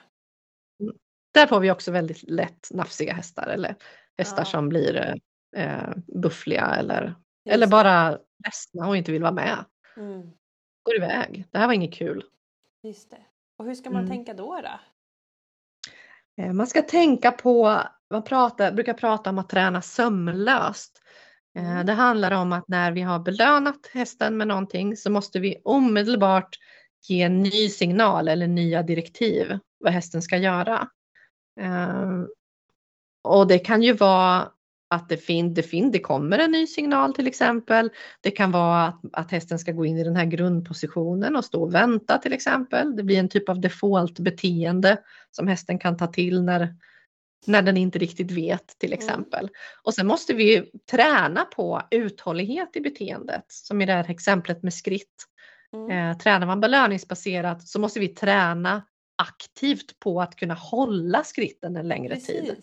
Där får vi också väldigt lätt nafsiga hästar eller hästar Ja. som blir eh, buffliga eller, Just eller bara ledsna och inte vill vara med. Mm. Går iväg. Det här var inget kul. Just det. Och hur ska man Mm. tänka då? då? Eh, Man ska tänka på, man pratar, brukar prata om att träna sömlöst. Eh, Mm. Det handlar om att när vi har belönat hästen med någonting så måste vi omedelbart ge en ny signal eller nya direktiv vad hästen ska göra. Eh, Och det kan ju vara att det, fin, det, fin, det kommer en ny signal till exempel. Det kan vara att, att hästen ska gå in i den här grundpositionen och stå och vänta till exempel. Det blir en typ av default beteende som hästen kan ta till när, när den inte riktigt vet till exempel. Mm. Och sen måste vi träna på uthållighet i beteendet, som i det här exemplet med skritt. Mm. Eh, tränar man belöningsbaserat så måste vi träna aktivt på att kunna hålla skritten en längre Precis. tid.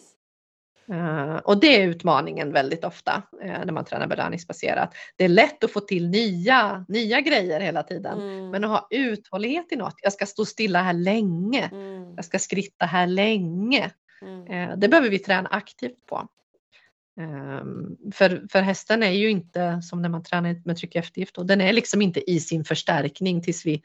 Uh, och det är utmaningen väldigt ofta uh, när man tränar belöningsbaserat. Det är lätt att få till nya, nya grejer hela tiden. Mm. Men att ha uthållighet i något. Jag ska stå stilla här länge. Mm. Jag ska skritta här länge. Mm. Uh, det behöver vi träna aktivt på. Um, för, för hästen är ju inte som när man tränar med tryck eftergift. Och den är liksom inte i sin förstärkning tills vi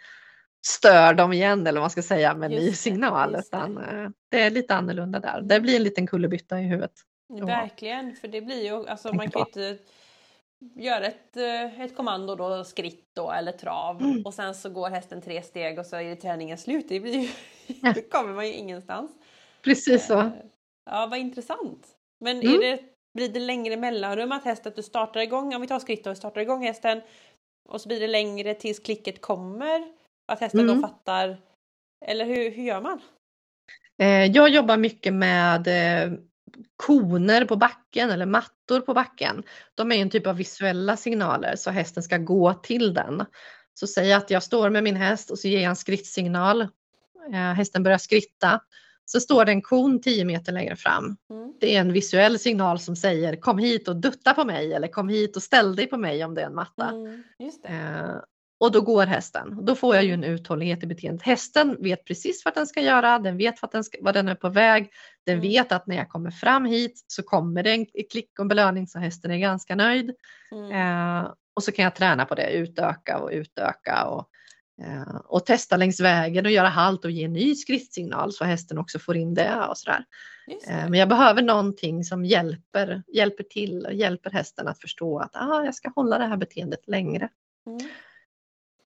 stör dem igen eller vad man ska säga med ny signal. Det, utan det. det är lite annorlunda där. Det blir en liten kullerbytta i huvudet. Verkligen, för det blir ju, alltså man kan ju inte göra ett, eh, ett kommando då, skritt då eller trav mm. och sen så går hästen tre steg och så är träningen slut. Det blir ju, ja. (laughs) då kommer man ju ingenstans. Precis så. Eh, ja, vad intressant. Men mm. är det, blir det längre mellanrum att hästen, att du startar igång, om vi tar skritt och startar igång hästen och så blir det längre tills klicket kommer? Att hästen mm. då fattar, eller hur, hur gör man? Eh, jag jobbar mycket med eh, koner på backen eller mattor på backen. De är en typ av visuella signaler så hästen ska gå till den. Så säg att jag står med min häst och så ger jag en skrittsignal. Eh, hästen börjar skritta. Så står det en kon 10 meter längre fram. Mm. Det är en visuell signal som säger kom hit och dutta på mig eller kom hit och ställ dig på mig om det är en matta. Mm, och då går hästen. Då får jag ju en uthållighet i beteendet. Hästen vet precis vad den ska göra, den vet vad den, ska, vad den är på väg. Den mm. vet att när jag kommer fram hit så kommer det en klick och en belöning så hästen är ganska nöjd. Mm. Eh, och så kan jag träna på det, utöka och utöka och, eh, och testa längs vägen och göra halt och ge en ny skrittsignal så hästen också får in det och sådär. Eh, men jag behöver någonting som hjälper, hjälper till och hjälper hästen att förstå att ah, jag ska hålla det här beteendet längre. Mm.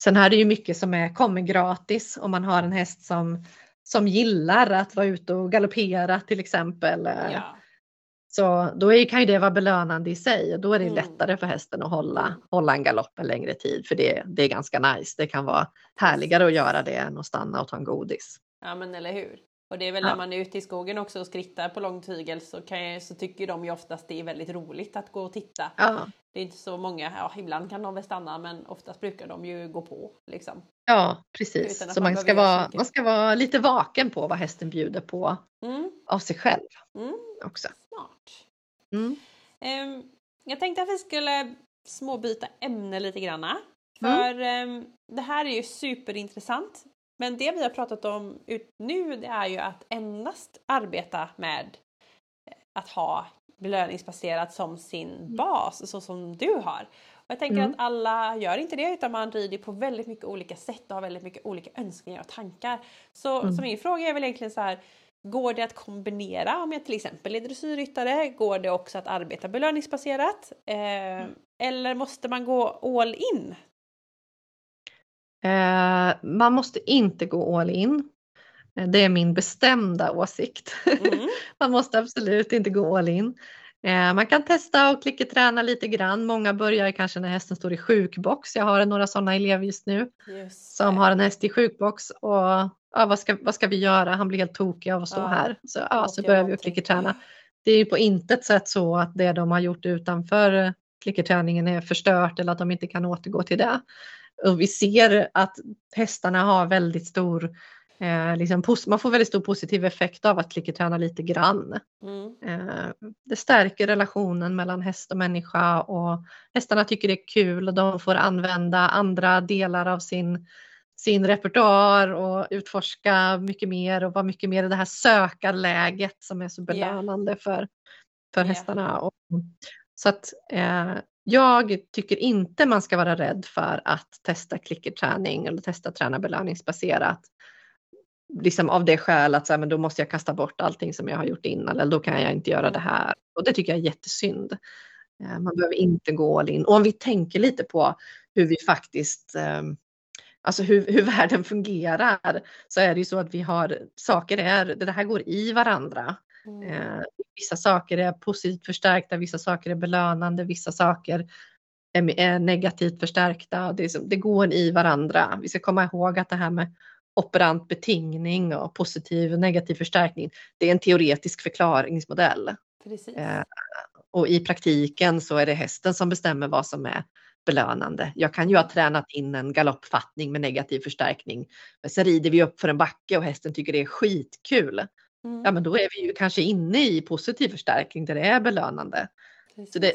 Sen här är det ju mycket som är, kommer gratis om man har en häst som, som gillar att vara ute och galoppera till exempel. Ja. Så då är, kan ju det vara belönande i sig och då är det mm. lättare för hästen att hålla, hålla en galopp en längre tid för det, det är ganska nice. Det kan vara härligare att göra det än att stanna och ta en godis. Ja men eller hur. Och det är väl ja. när man är ute i skogen också och skrittar på lång tygel så, jag, så tycker de ju oftast det är väldigt roligt att gå och titta. Ja. Det är inte så många, ja ibland kan de väl stanna men oftast brukar de ju gå på. Liksom. Ja precis, så man, man ska, vara, man ska vara lite vaken på vad hästen bjuder på mm. av sig själv mm. också. Smart. Mm. Um, jag tänkte att vi skulle småbyta ämne lite granna. Mm. För um, det här är ju superintressant. Men det vi har pratat om ut nu det är ju att endast arbeta med eh, att ha belöningsbaserat som sin mm. bas, så som du har. Och jag tänker mm. att alla gör inte det utan man rider på väldigt mycket olika sätt och har väldigt mycket olika önskningar och tankar. Så, mm. så min fråga är väl egentligen så här, Går det att kombinera om jag till exempel är dressyrryttare? Går det också att arbeta belöningsbaserat? Eh, mm. Eller måste man gå all in? Eh, man måste inte gå all in. Eh, det är min bestämda åsikt. Mm. (laughs) man måste absolut inte gå all in. Eh, man kan testa och klicka-träna lite grann. Många börjar kanske när hästen står i sjukbox. Jag har några sådana elever just nu just som har en häst i sjukbox och ja, vad, ska, vad ska vi göra? Han blir helt tokig av att stå ja. här. Så, ja, så börjar vi klicka-träna. Det är ju på intet sätt så att det de har gjort utanför klickerträningen är förstört eller att de inte kan återgå till det. Och vi ser att hästarna har väldigt stor Eh, liksom, man får väldigt stor positiv effekt av att klickerträna lite grann. Mm. Eh, det stärker relationen mellan häst och människa och hästarna tycker det är kul och de får använda andra delar av sin, sin repertoar och utforska mycket mer och vara mycket mer i det här sökarläget som är så belönande yeah. för, för yeah. hästarna. Och, så att eh, jag tycker inte man ska vara rädd för att testa klickerträning eller testa träna belöningsbaserat. Liksom av det skälet att så här, men då måste jag kasta bort allting som jag har gjort innan eller då kan jag inte göra det här. Och det tycker jag är jättesynd. Eh, man behöver inte gå all in. Och om vi tänker lite på hur vi faktiskt ehm, Alltså hur, hur (laughs) världen fungerar så är det ju så att vi har saker är, det här går i varandra. Mm. Vissa saker är positivt förstärkta, vissa saker är belönande, vissa saker är, negativt förstärkta. Det, är, det går i varandra. Vi ska komma ihåg att det här med operant betingning och positiv och negativ förstärkning. Det är en teoretisk förklaringsmodell. Precis. Eh, och i praktiken så är det hästen som bestämmer vad som är belönande. Jag kan ju ha tränat in en galoppfattning med negativ förstärkning. Men sen rider vi upp för en backe och hästen tycker det är skitkul. Mm. Ja men då är vi ju kanske inne i positiv förstärkning där det är belönande. Så det,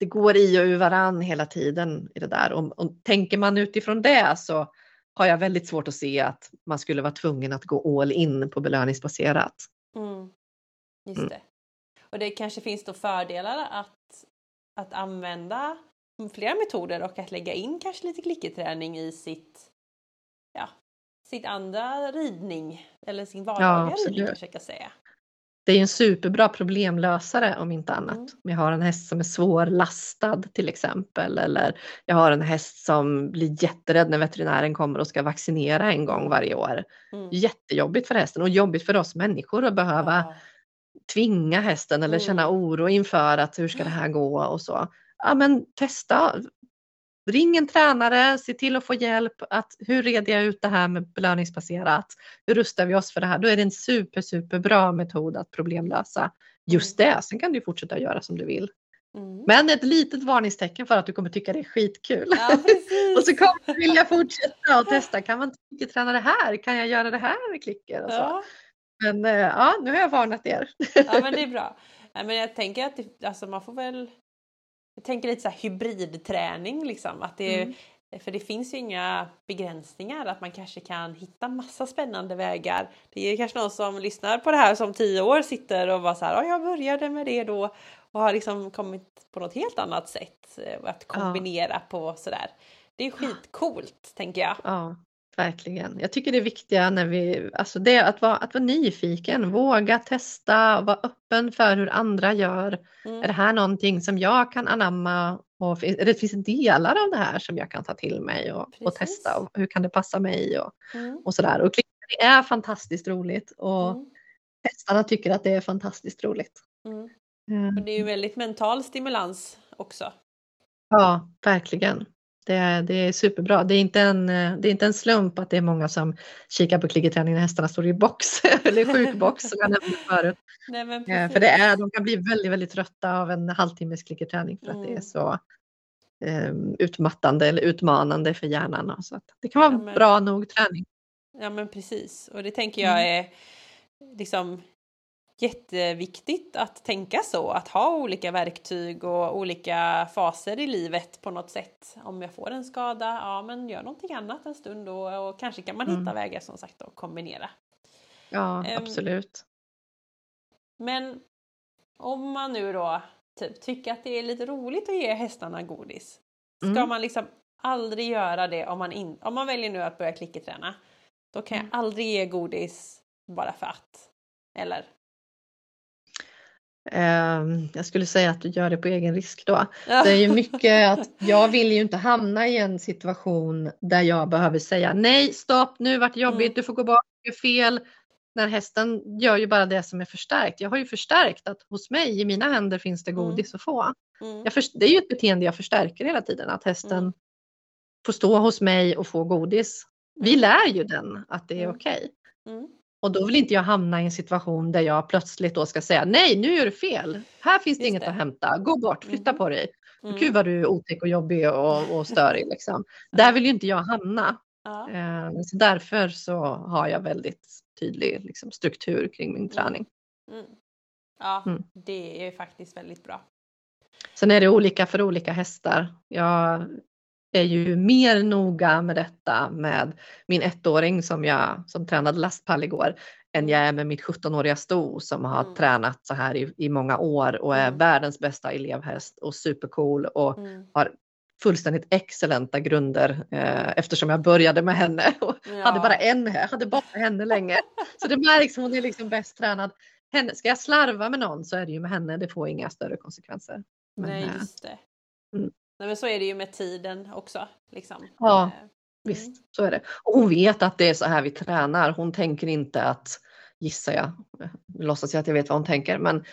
det går i och ur varann hela tiden i det där. Och, och tänker man utifrån det så har jag väldigt svårt att se att man skulle vara tvungen att gå all in på belöningsbaserat. Mm. Just Mm. det. Och det kanske finns då fördelar att, att använda flera metoder och att lägga in kanske lite klickerträning i sitt, ja, sitt andra ridning eller sin vardagliga absolut. ridning kan säga. Det är en superbra problemlösare om inte annat. Mm. Om jag har en häst som är svårlastad till exempel eller jag har en häst som blir jätterädd när veterinären kommer och ska vaccinera en gång varje år. Mm. Jättejobbigt för hästen och jobbigt för oss människor att behöva Ja. tvinga hästen eller Mm. känna oro inför att hur ska det här gå och så. Ja men testa. Ring en tränare, se till att få hjälp. Att, hur reder jag ut det här med belöningsbaserat? Hur rustar vi oss för det här? Då är det en super, super bra metod att problemlösa just det. Sen kan du fortsätta göra som du vill. Mm. Men ett litet varningstecken för att du kommer tycka det är skitkul. Ja, (laughs) och så kommer du vilja fortsätta och testa. Kan man inte träna det här? Kan jag göra det här med klicker? Och så. ja. Men eh, ja, nu har jag varnat er. ja, men det är (laughs) bra. Men jag tänker att det, alltså man får väl... Jag tänker lite så här hybridträning liksom. Att det, Mm. För det finns ju inga begränsningar. Att man kanske kan hitta massa spännande vägar. Det är kanske någon som lyssnar på det här som tio år sitter och bara så här. "Ja, jag började med det då. Och har liksom kommit på något helt annat sätt. eh, Att kombinera på sådär. Det är skitcoolt tänker jag. Ja, verkligen. Jag tycker det är viktiga när vi, alltså det att vara, att vara nyfiken, våga testa, vara öppen för hur andra gör. Mm. Är det här någonting som jag kan anamma? Och det finns delar av det här som jag kan ta till mig och, och testa. Och hur kan det passa mig och, Mm. och sådär. Och klickning är fantastiskt roligt och Mm. hästarna tycker att det är fantastiskt roligt. Mm. Eh, Och det är ju väldigt mental stimulans också. Ja, verkligen. Det är, det är superbra. Det är, inte en, det är inte en slump att det är många som kikar på klickerträning när hästarna står i box (laughs) eller sjukbox som jag nämnde förut. Nej, men Eh, precis. För det är, de kan bli väldigt, väldigt trötta av en halvtimmes klickerträning för att det är Mm. så eh, utmattande eller utmanande för hjärnan. Så att det kan vara Ja, men- bra nog träning. Ja men precis och det tänker jag Mm. är liksom jätteviktigt att tänka så, att ha olika verktyg och olika faser i livet på något sätt. Om jag får en skada, ja men gör någonting annat en stund då och kanske kan man hitta Mm. vägar som sagt att kombinera. Ja, Ehm, absolut. Men om man nu då typ tycker att det är lite roligt att ge hästarna godis. Ska Mm. man liksom aldrig göra det om man, in, om man väljer nu att börja klickerträna. Då kan jag Mm. aldrig ge godis bara för att. Eller? Ehm, Jag skulle säga att du gör det på egen risk då. Det är ju mycket (laughs) att jag vill ju inte hamna i en situation där jag behöver säga nej, stopp, nu vart det jobbigt, Mm. du får gå bak, du fel. När hästen gör ju bara det som är förstärkt. Jag har ju förstärkt att hos mig, i mina händer finns det Mm. godis att få. Mm. Det är ju ett beteende jag förstärker hela tiden, att hästen Mm. får stå hos mig och få godis. Vi Mm. lär ju den att det är Mm. okej. Mm. Och då vill inte jag hamna i en situation där jag plötsligt då ska säga nej, nu gör du fel. Här finns det Just inget det. att hämta. Gå bort, flytta Mhm. på dig. Mm. Gud vad du är otäck och jobbig och, och störig. Liksom. Där vill ju inte jag hamna. Ja. Eh, så därför så har jag väldigt tydlig liksom, struktur kring min träning. Mm. Ja, Mm. det är faktiskt väldigt bra. Sen är det olika för olika hästar. Jag är ju mer noga med detta med min ettåring som jag som tränade lastpall igår än jag är med mitt 17-åriga sto som har Mm. tränat så här i, i många år och är Mm. världens bästa elevhäst och supercool och Mm. har fullständigt excellenta grunder eh, eftersom jag började med henne (laughs) och Ja. hade bara en, hade bara henne länge. Så det märks, hon är liksom bäst tränad. Henne, ska jag slarva med någon så är det ju med henne, det får inga större konsekvenser. Men, Nej, eh, just det. mm. Nej, men så är det ju med tiden också. Liksom. Ja. Eh, Visst, så är det. Och hon vet att det är så här vi tränar. Hon tänker inte att, gissar jag, låtsas jag att jag vet vad hon tänker, men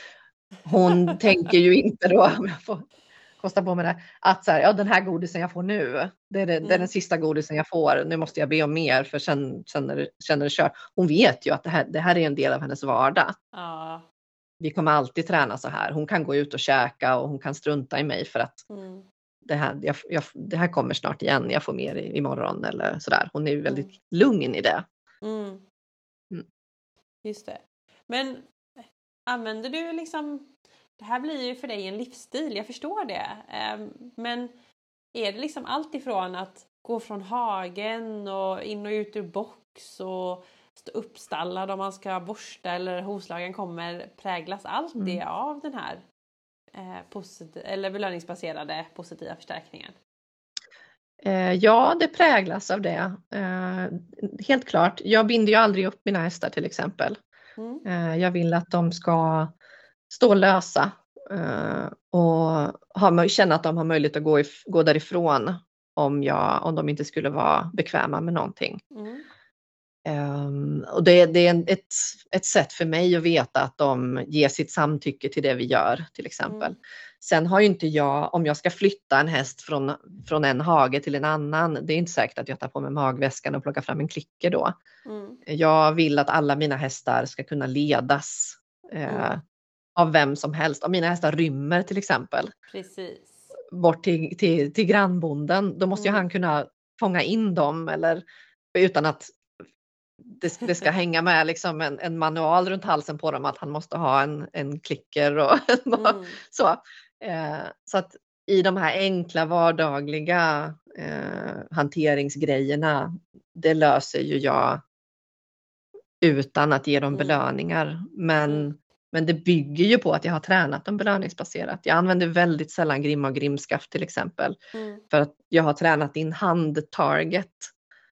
hon (laughs) tänker ju inte då, om jag får kosta på mig det. Att så här, ja den här godisen jag får nu, det är, det, mm. det är den sista godisen jag får. Nu måste jag be om mer för sen, sen när det, sen det kör. Hon vet ju att det här, det här är en del av hennes vardag. Ja. Vi kommer alltid träna så här. Hon kan gå ut och käka och hon kan strunta i mig för att mm. Det, här, jag, jag, det här kommer snart igen. Jag får mer imorgon eller så där. Hon är väldigt mm. lugn i det. Mm. Just det. Men använder du liksom det här blir ju för dig en livsstil, jag förstår det. Ehm, men är det liksom allt ifrån att gå från hagen och in och ut ur box och stå uppstallad om man ska borsta eller hovslagen kommer, präglas allt det mm. av den här eh, posit- eller belöningsbaserade positiva förstärkningen? Eh, ja, det präglas av det. Eh, helt klart. Jag binder ju aldrig upp mina hästar till exempel. Mm. Eh, jag vill att de ska stå lösa och ha, känna att de har möjlighet att gå, gå därifrån om, jag, om de inte skulle vara bekväma med någonting. Mm. Um, och det, det är en, ett, ett sätt för mig att veta att de ger sitt samtycke till det vi gör till exempel. Mm. Sen har ju inte jag, om jag ska flytta en häst från, från en hage till en annan, det är inte säkert att jag tar på mig magväskan och plockar fram en klicker då. Mm. Jag vill att alla mina hästar ska kunna ledas eh, mm av vem som helst. Om mina hästar rymmer till exempel. Precis. Bort till, till, till grannbonden. Då måste mm. ju han kunna fånga in dem eller utan att det, det ska hänga med liksom en, en, manual runt halsen på dem att han måste ha en, en klicker (laughs) och mm. så. Eh, så att i de här enkla vardagliga eh, hanteringsgrejerna, det löser ju jag utan att ge dem mm. belöningar. Men mm. Men det bygger ju på att jag har tränat dem belöningsbaserat. Jag använder väldigt sällan grimma och grimskaft till exempel. Mm. För att jag har tränat in hand-target.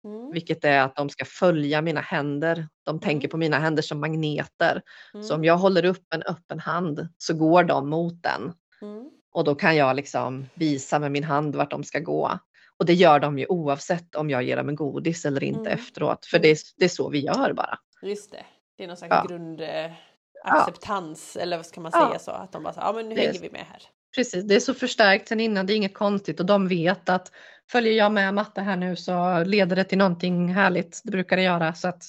Mm. Vilket är att de ska följa mina händer. De mm. tänker på mina händer som magneter. Så om mm. jag håller upp en öppen hand så går de mot den. Mm. Och då kan jag liksom visa med min hand vart de ska gå. Och det gör de ju oavsett om jag ger dem en godis eller inte mm. efteråt. För det är, det är så vi gör bara. Just det. Det är någon slags ja. grund acceptans ja. eller vad ska man säga ja. så? Att de bara så, ja men nu hänger vi med här. Precis, det är så förstärkt sen innan, det är inget konstigt och de vet att följer jag med matte här nu så leder det till någonting härligt. Det brukar det göra så att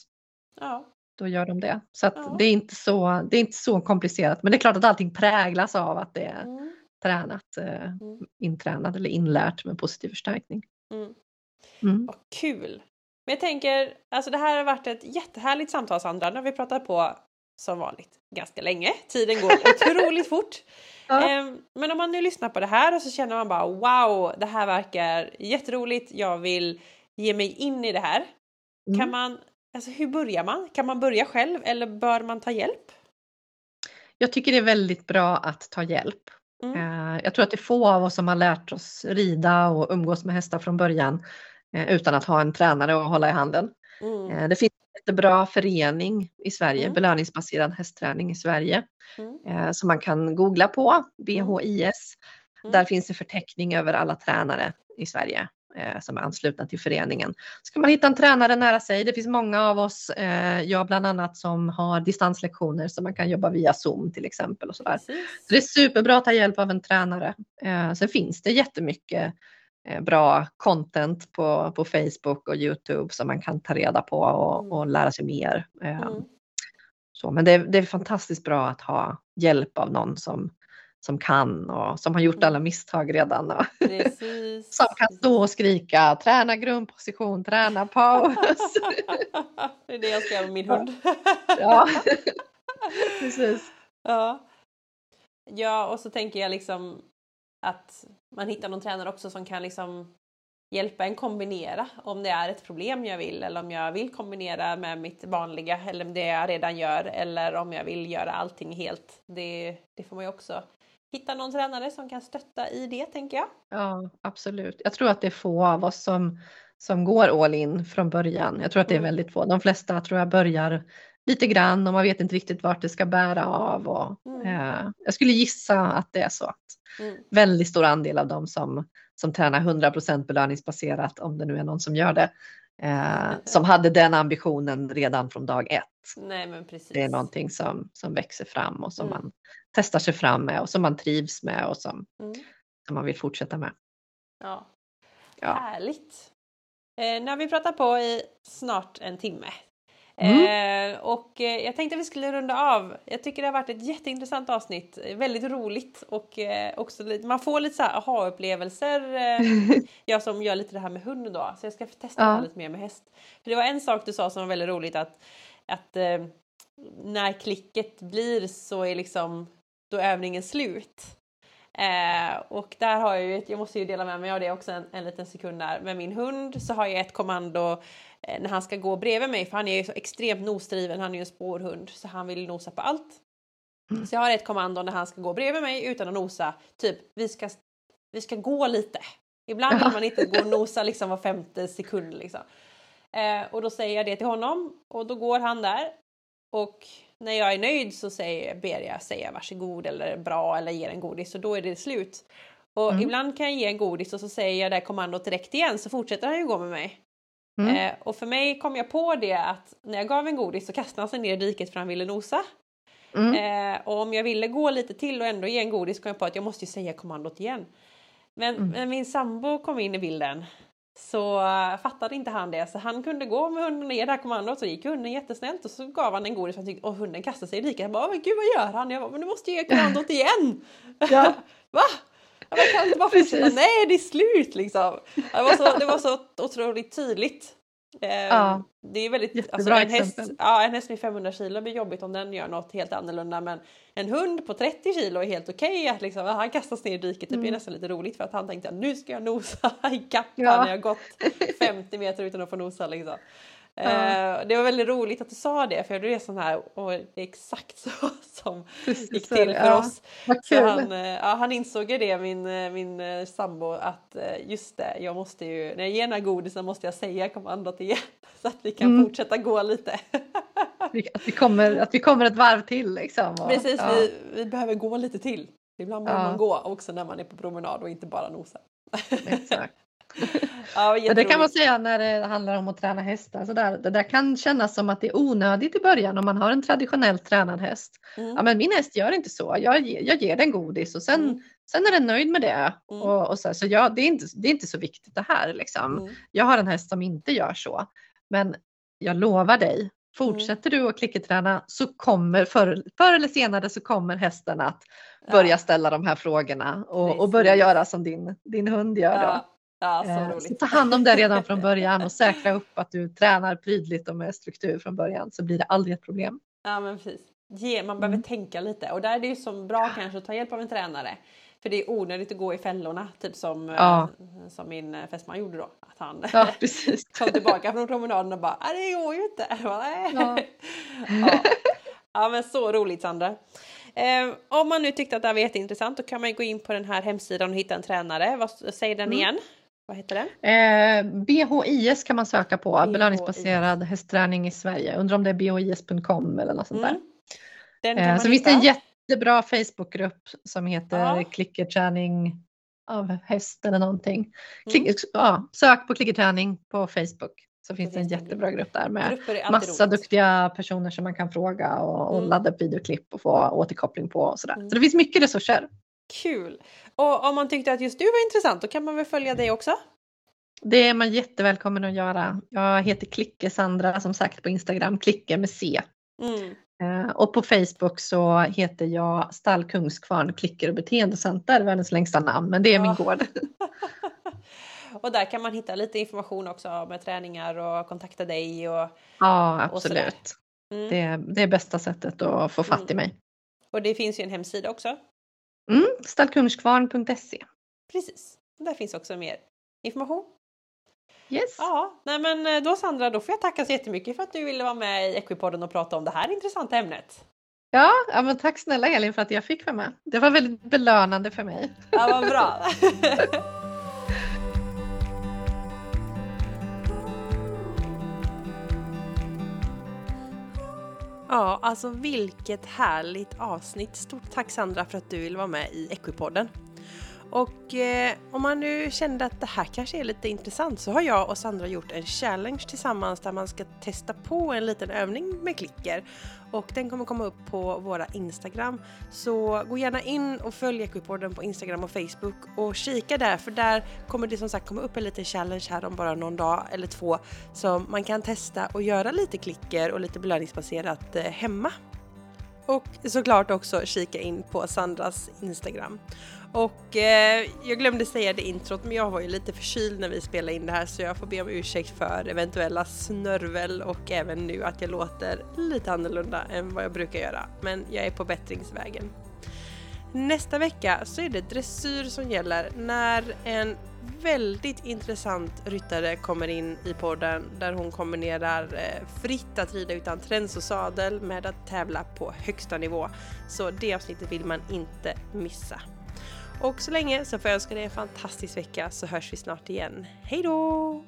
ja. då gör de det. Så att ja. det, är inte så, det är inte så komplicerat. Men det är klart att allting präglas av att det är mm. tränat, eh, mm. intränat eller inlärt med positiv förstärkning. Mm. Mm. Vad kul! Men jag tänker, alltså det här har varit ett jättehärligt samtal Sandra. Nu har vi pratat på som vanligt ganska länge. Tiden går otroligt (laughs) fort. Ja. Ehm, men om man nu lyssnar på det här och så känner man bara wow, det här verkar jätteroligt. Jag vill ge mig in i det här. Mm. Kan man, alltså hur börjar man? Kan man börja själv eller bör man ta hjälp? Jag tycker det är väldigt bra att ta hjälp. Mm. Eh, jag tror att det är få av oss som har lärt oss rida och umgås med hästar från början eh, utan att ha en tränare att hålla i handen. Mm. Eh, det finns jättebra förening i Sverige, mm. belöningsbaserad hästträning i Sverige. Mm. Eh, som man kan googla på, BHIS. Mm. Där finns en förteckning över alla tränare i Sverige eh, som är anslutna till föreningen. Ska man hitta en tränare nära sig, det finns många av oss, jag bland annat, som har distanslektioner så man kan jobba via Zoom till exempel. Och så, så det är superbra att ta hjälp av en tränare. Sen finns det jättemycket bra content på, på Facebook och Youtube som man kan ta reda på och, mm. och lära sig mer. Eh, mm. Så, men det är, det är fantastiskt bra att ha hjälp av någon som, som kan och som har gjort alla mm. misstag redan. (laughs) Som kan stå och skrika träna grundposition, träna paus. (laughs) det är det jag ska göra med min hund. (laughs) ja, precis. Ja. ja, och så tänker jag liksom att man hittar någon tränare också som kan liksom hjälpa en kombinera om det är ett problem jag vill eller om jag vill kombinera med mitt vanliga eller det jag redan gör eller om jag vill göra allting helt. Det, det får man ju också hitta någon tränare som kan stötta i det tänker jag. Ja, absolut. Jag tror att det är få av oss som, som går all in från början. Jag tror att det är mm. väldigt få. De flesta tror jag börjar lite grann och man vet inte riktigt vart det ska bära av. Och, mm. eh, jag skulle gissa att det är så att mm. väldigt stor andel av dem som, som tränar 100% belöningsbaserat, om det nu är någon som gör det, eh, som hade den ambitionen redan från dag ett. Nej. Det är någonting som, som växer fram och som mm. man testar sig fram med och som man trivs med och som, mm. som man vill fortsätta med. Ja, Ja. härligt. Eh, har vi pratat på i snart en timme. Mm. Eh, och eh, jag tänkte att vi skulle runda av. Jag tycker det har varit ett jätteintressant avsnitt. Väldigt roligt och eh, också lite, man får lite så här aha-upplevelser. Eh, (laughs) jag som gör lite det här med hund då, så jag ska testa Ja. lite mer med häst. För det var en sak du sa som var väldigt roligt att, att eh, när klicket blir så är liksom då övningen slut. Eh, och där har jag ju, jag måste ju dela med mig av det också en, en liten sekund där. Med min hund så har jag ett kommando när han ska gå bredvid mig för han är ju så extremt nosdriven, han är ju en spårhund så han vill nosa på allt. Mm. Så jag har ett kommando när han ska gå bredvid mig utan att nosa, typ vi ska, vi ska gå lite. Ibland vill (laughs) man inte gå och nosa liksom var femte sekund liksom. Eh, och då säger jag det till honom och då går han där och när jag är nöjd så säger, ber jag säga varsågod eller bra eller ger en godis och då är det slut. Och Mm. ibland kan jag ge en godis och så säger jag det här kommandot direkt igen så fortsätter han ju gå med mig. Mm. Eh, och för mig kom jag på det att när jag gav en godis så kastade han sig ner i diket för han ville nosa. Mm. Eh, och om jag ville gå lite till och ändå ge en godis kom jag på att jag måste ju säga kommandot igen. Men Mm. när min sambo kom in i bilden så fattade inte han det så han kunde gå med hunden och ge det här kommandot så gick hunden jättesnällt och så gav han en godis han tyckte, och hunden kastade sig i diket. Jag bara, men gud vad gör han? Jag bara, men du måste ge kommandot igen! Ja. (laughs) Va? Bara, kan inte bara fortsätta? Nej, det är slut liksom. Det var så, det var så otroligt tydligt. Eh, Ja. Det är väldigt, Jättebra alltså en häst, exempel. ja, en häst med 500 kilo blir jobbigt om den gör något helt annorlunda men en hund på 30 kilo är helt okej att liksom, han kastas ner i diket. Det blir Mm. nästan lite roligt för att han tänkte att nu ska jag nosa (laughs) ikapp Ja. när jag gått 50 meter utan att få nosa liksom. Ja. Eh, det var väldigt roligt att du sa det för jag blev sån här, och det är exakt så (laughs) som Precis gick till för Ja, oss. Han, eh, ja, han insåg ju det, min, eh, min sambo, att just det, jag måste ju, när jag ger den här godisen måste jag säga kommandot igen (laughs) så att vi kan Mm. fortsätta gå lite. Att vi, kommer, att vi kommer ett varv till liksom. Och, Precis, ja. vi, vi behöver gå lite till. Ibland behöver man gå också när man är på promenad och inte bara nosa. (laughs) Exakt. (laughs) Ja, Men det kan man säga när det handlar om att träna hästar. Så där, det där kan kännas som att det är onödigt i början om man har en traditionellt tränad häst. Mm. Ja, men min häst gör inte så. Jag, jag ger den godis och sen, Mm. sen är den nöjd med det. Mm. Och, och så så jag, det, är inte, det är inte så viktigt det här. Liksom. Mm. Jag har en häst som inte gör så. Men jag lovar dig, fortsätter du att klickerträna så kommer förr, förr eller senare så kommer hästen att börja ställa de här frågorna och, och börja göra som din, din hund gör. Då. Ja, ja, så Eh, Så roligt. ta hand om det redan från början och säkra upp att du tränar prydligt och med struktur från början så blir det aldrig ett problem. Ja men precis. Ge, man behöver Mm. tänka lite och där är det ju som bra kanske att ta hjälp av en tränare. För det är onödigt att gå i fällorna, typ som, Ja. eh, som min eh, fästman gjorde då. Att han Ja, precis. (laughs) kom tillbaka från promenaden och bara "Nej, det går ju inte. Bara. Ja. (laughs) ja. ja men så roligt Sandra. Eh, om man nu tyckte att det här var jätteintressant då kan man ju gå in på den här hemsidan och hitta en tränare. Vad, säg den Mm. igen. Vad heter den? Eh, BHIS kan man söka på, BHIS. belöningsbaserad hästträning i Sverige. Undrar om det är bhis.com eller något sånt där. Mm. Eh, så finns det en jättebra Facebookgrupp som heter Ja. klickerträning av häst eller någonting. Mm. Klick, ja, sök på klickerträning på Facebook så finns det en det jättebra grupp där med massa roligt. duktiga personer som man kan fråga och, och Mm. ladda upp videoklipp och få återkoppling på och sådär. Mm. Så det finns mycket resurser. Kul! Och om man tyckte att just du var intressant då kan man väl följa dig också? Det är man jättevälkommen att göra. Jag heter Klicke Sandra som sagt på Instagram, Klicke med C. Mm. Eh, Och på Facebook så heter jag Stall Kungskvarn Klicker och beteendecenter, världens längsta namn, men det är min Ja. gård. (laughs) och där kan man hitta lite information också med träningar och kontakta dig och, Ja, Och absolut. mm. Det, är- det är bästa sättet att få fatt i Mm. mig. och det finns ju en hemsida också. Mm, stallkungskvarn.se. Precis. Där finns också mer information. Yes. Ja, nej men eh, då Sandra, då får jag tacka så jättemycket för att du ville vara med i Equipodden och prata om det här intressanta ämnet. Ja, ja men tack snälla Elin för att jag fick vara med. Det var väldigt belönande för mig. Ja, vad bra! (laughs) Ja, alltså vilket härligt avsnitt. Stort tack Sandra för att du vill vara med i Equipodden. Och eh, om man nu kände att det här kanske är lite intressant så har jag och Sandra gjort en challenge tillsammans där man ska testa på en liten övning med klicker. Och den kommer komma upp på våra Instagram. Så gå gärna in och följ Equipodden på Instagram och Facebook och kika där för där kommer det som sagt komma upp en liten challenge här om bara någon dag eller två som man kan testa och göra lite klicker och lite belöningsbaserat eh, hemma. Och såklart också kika in på Sandras Instagram. Och eh, jag glömde säga det introt men jag var ju lite förkyld när vi spelade in det här så jag får be om ursäkt för eventuella snörvel och även nu att jag låter lite annorlunda än vad jag brukar göra. Men jag är på bättringsvägen. Nästa vecka så är det dressyr som gäller när en väldigt intressant ryttare kommer in i podden där hon kombinerar eh, fritt att rida utan träns och sadel med att tävla på högsta nivå. Så det avsnittet vill man inte missa. Och så länge så får jag önska dig en fantastisk vecka så hörs vi snart igen. Hej då!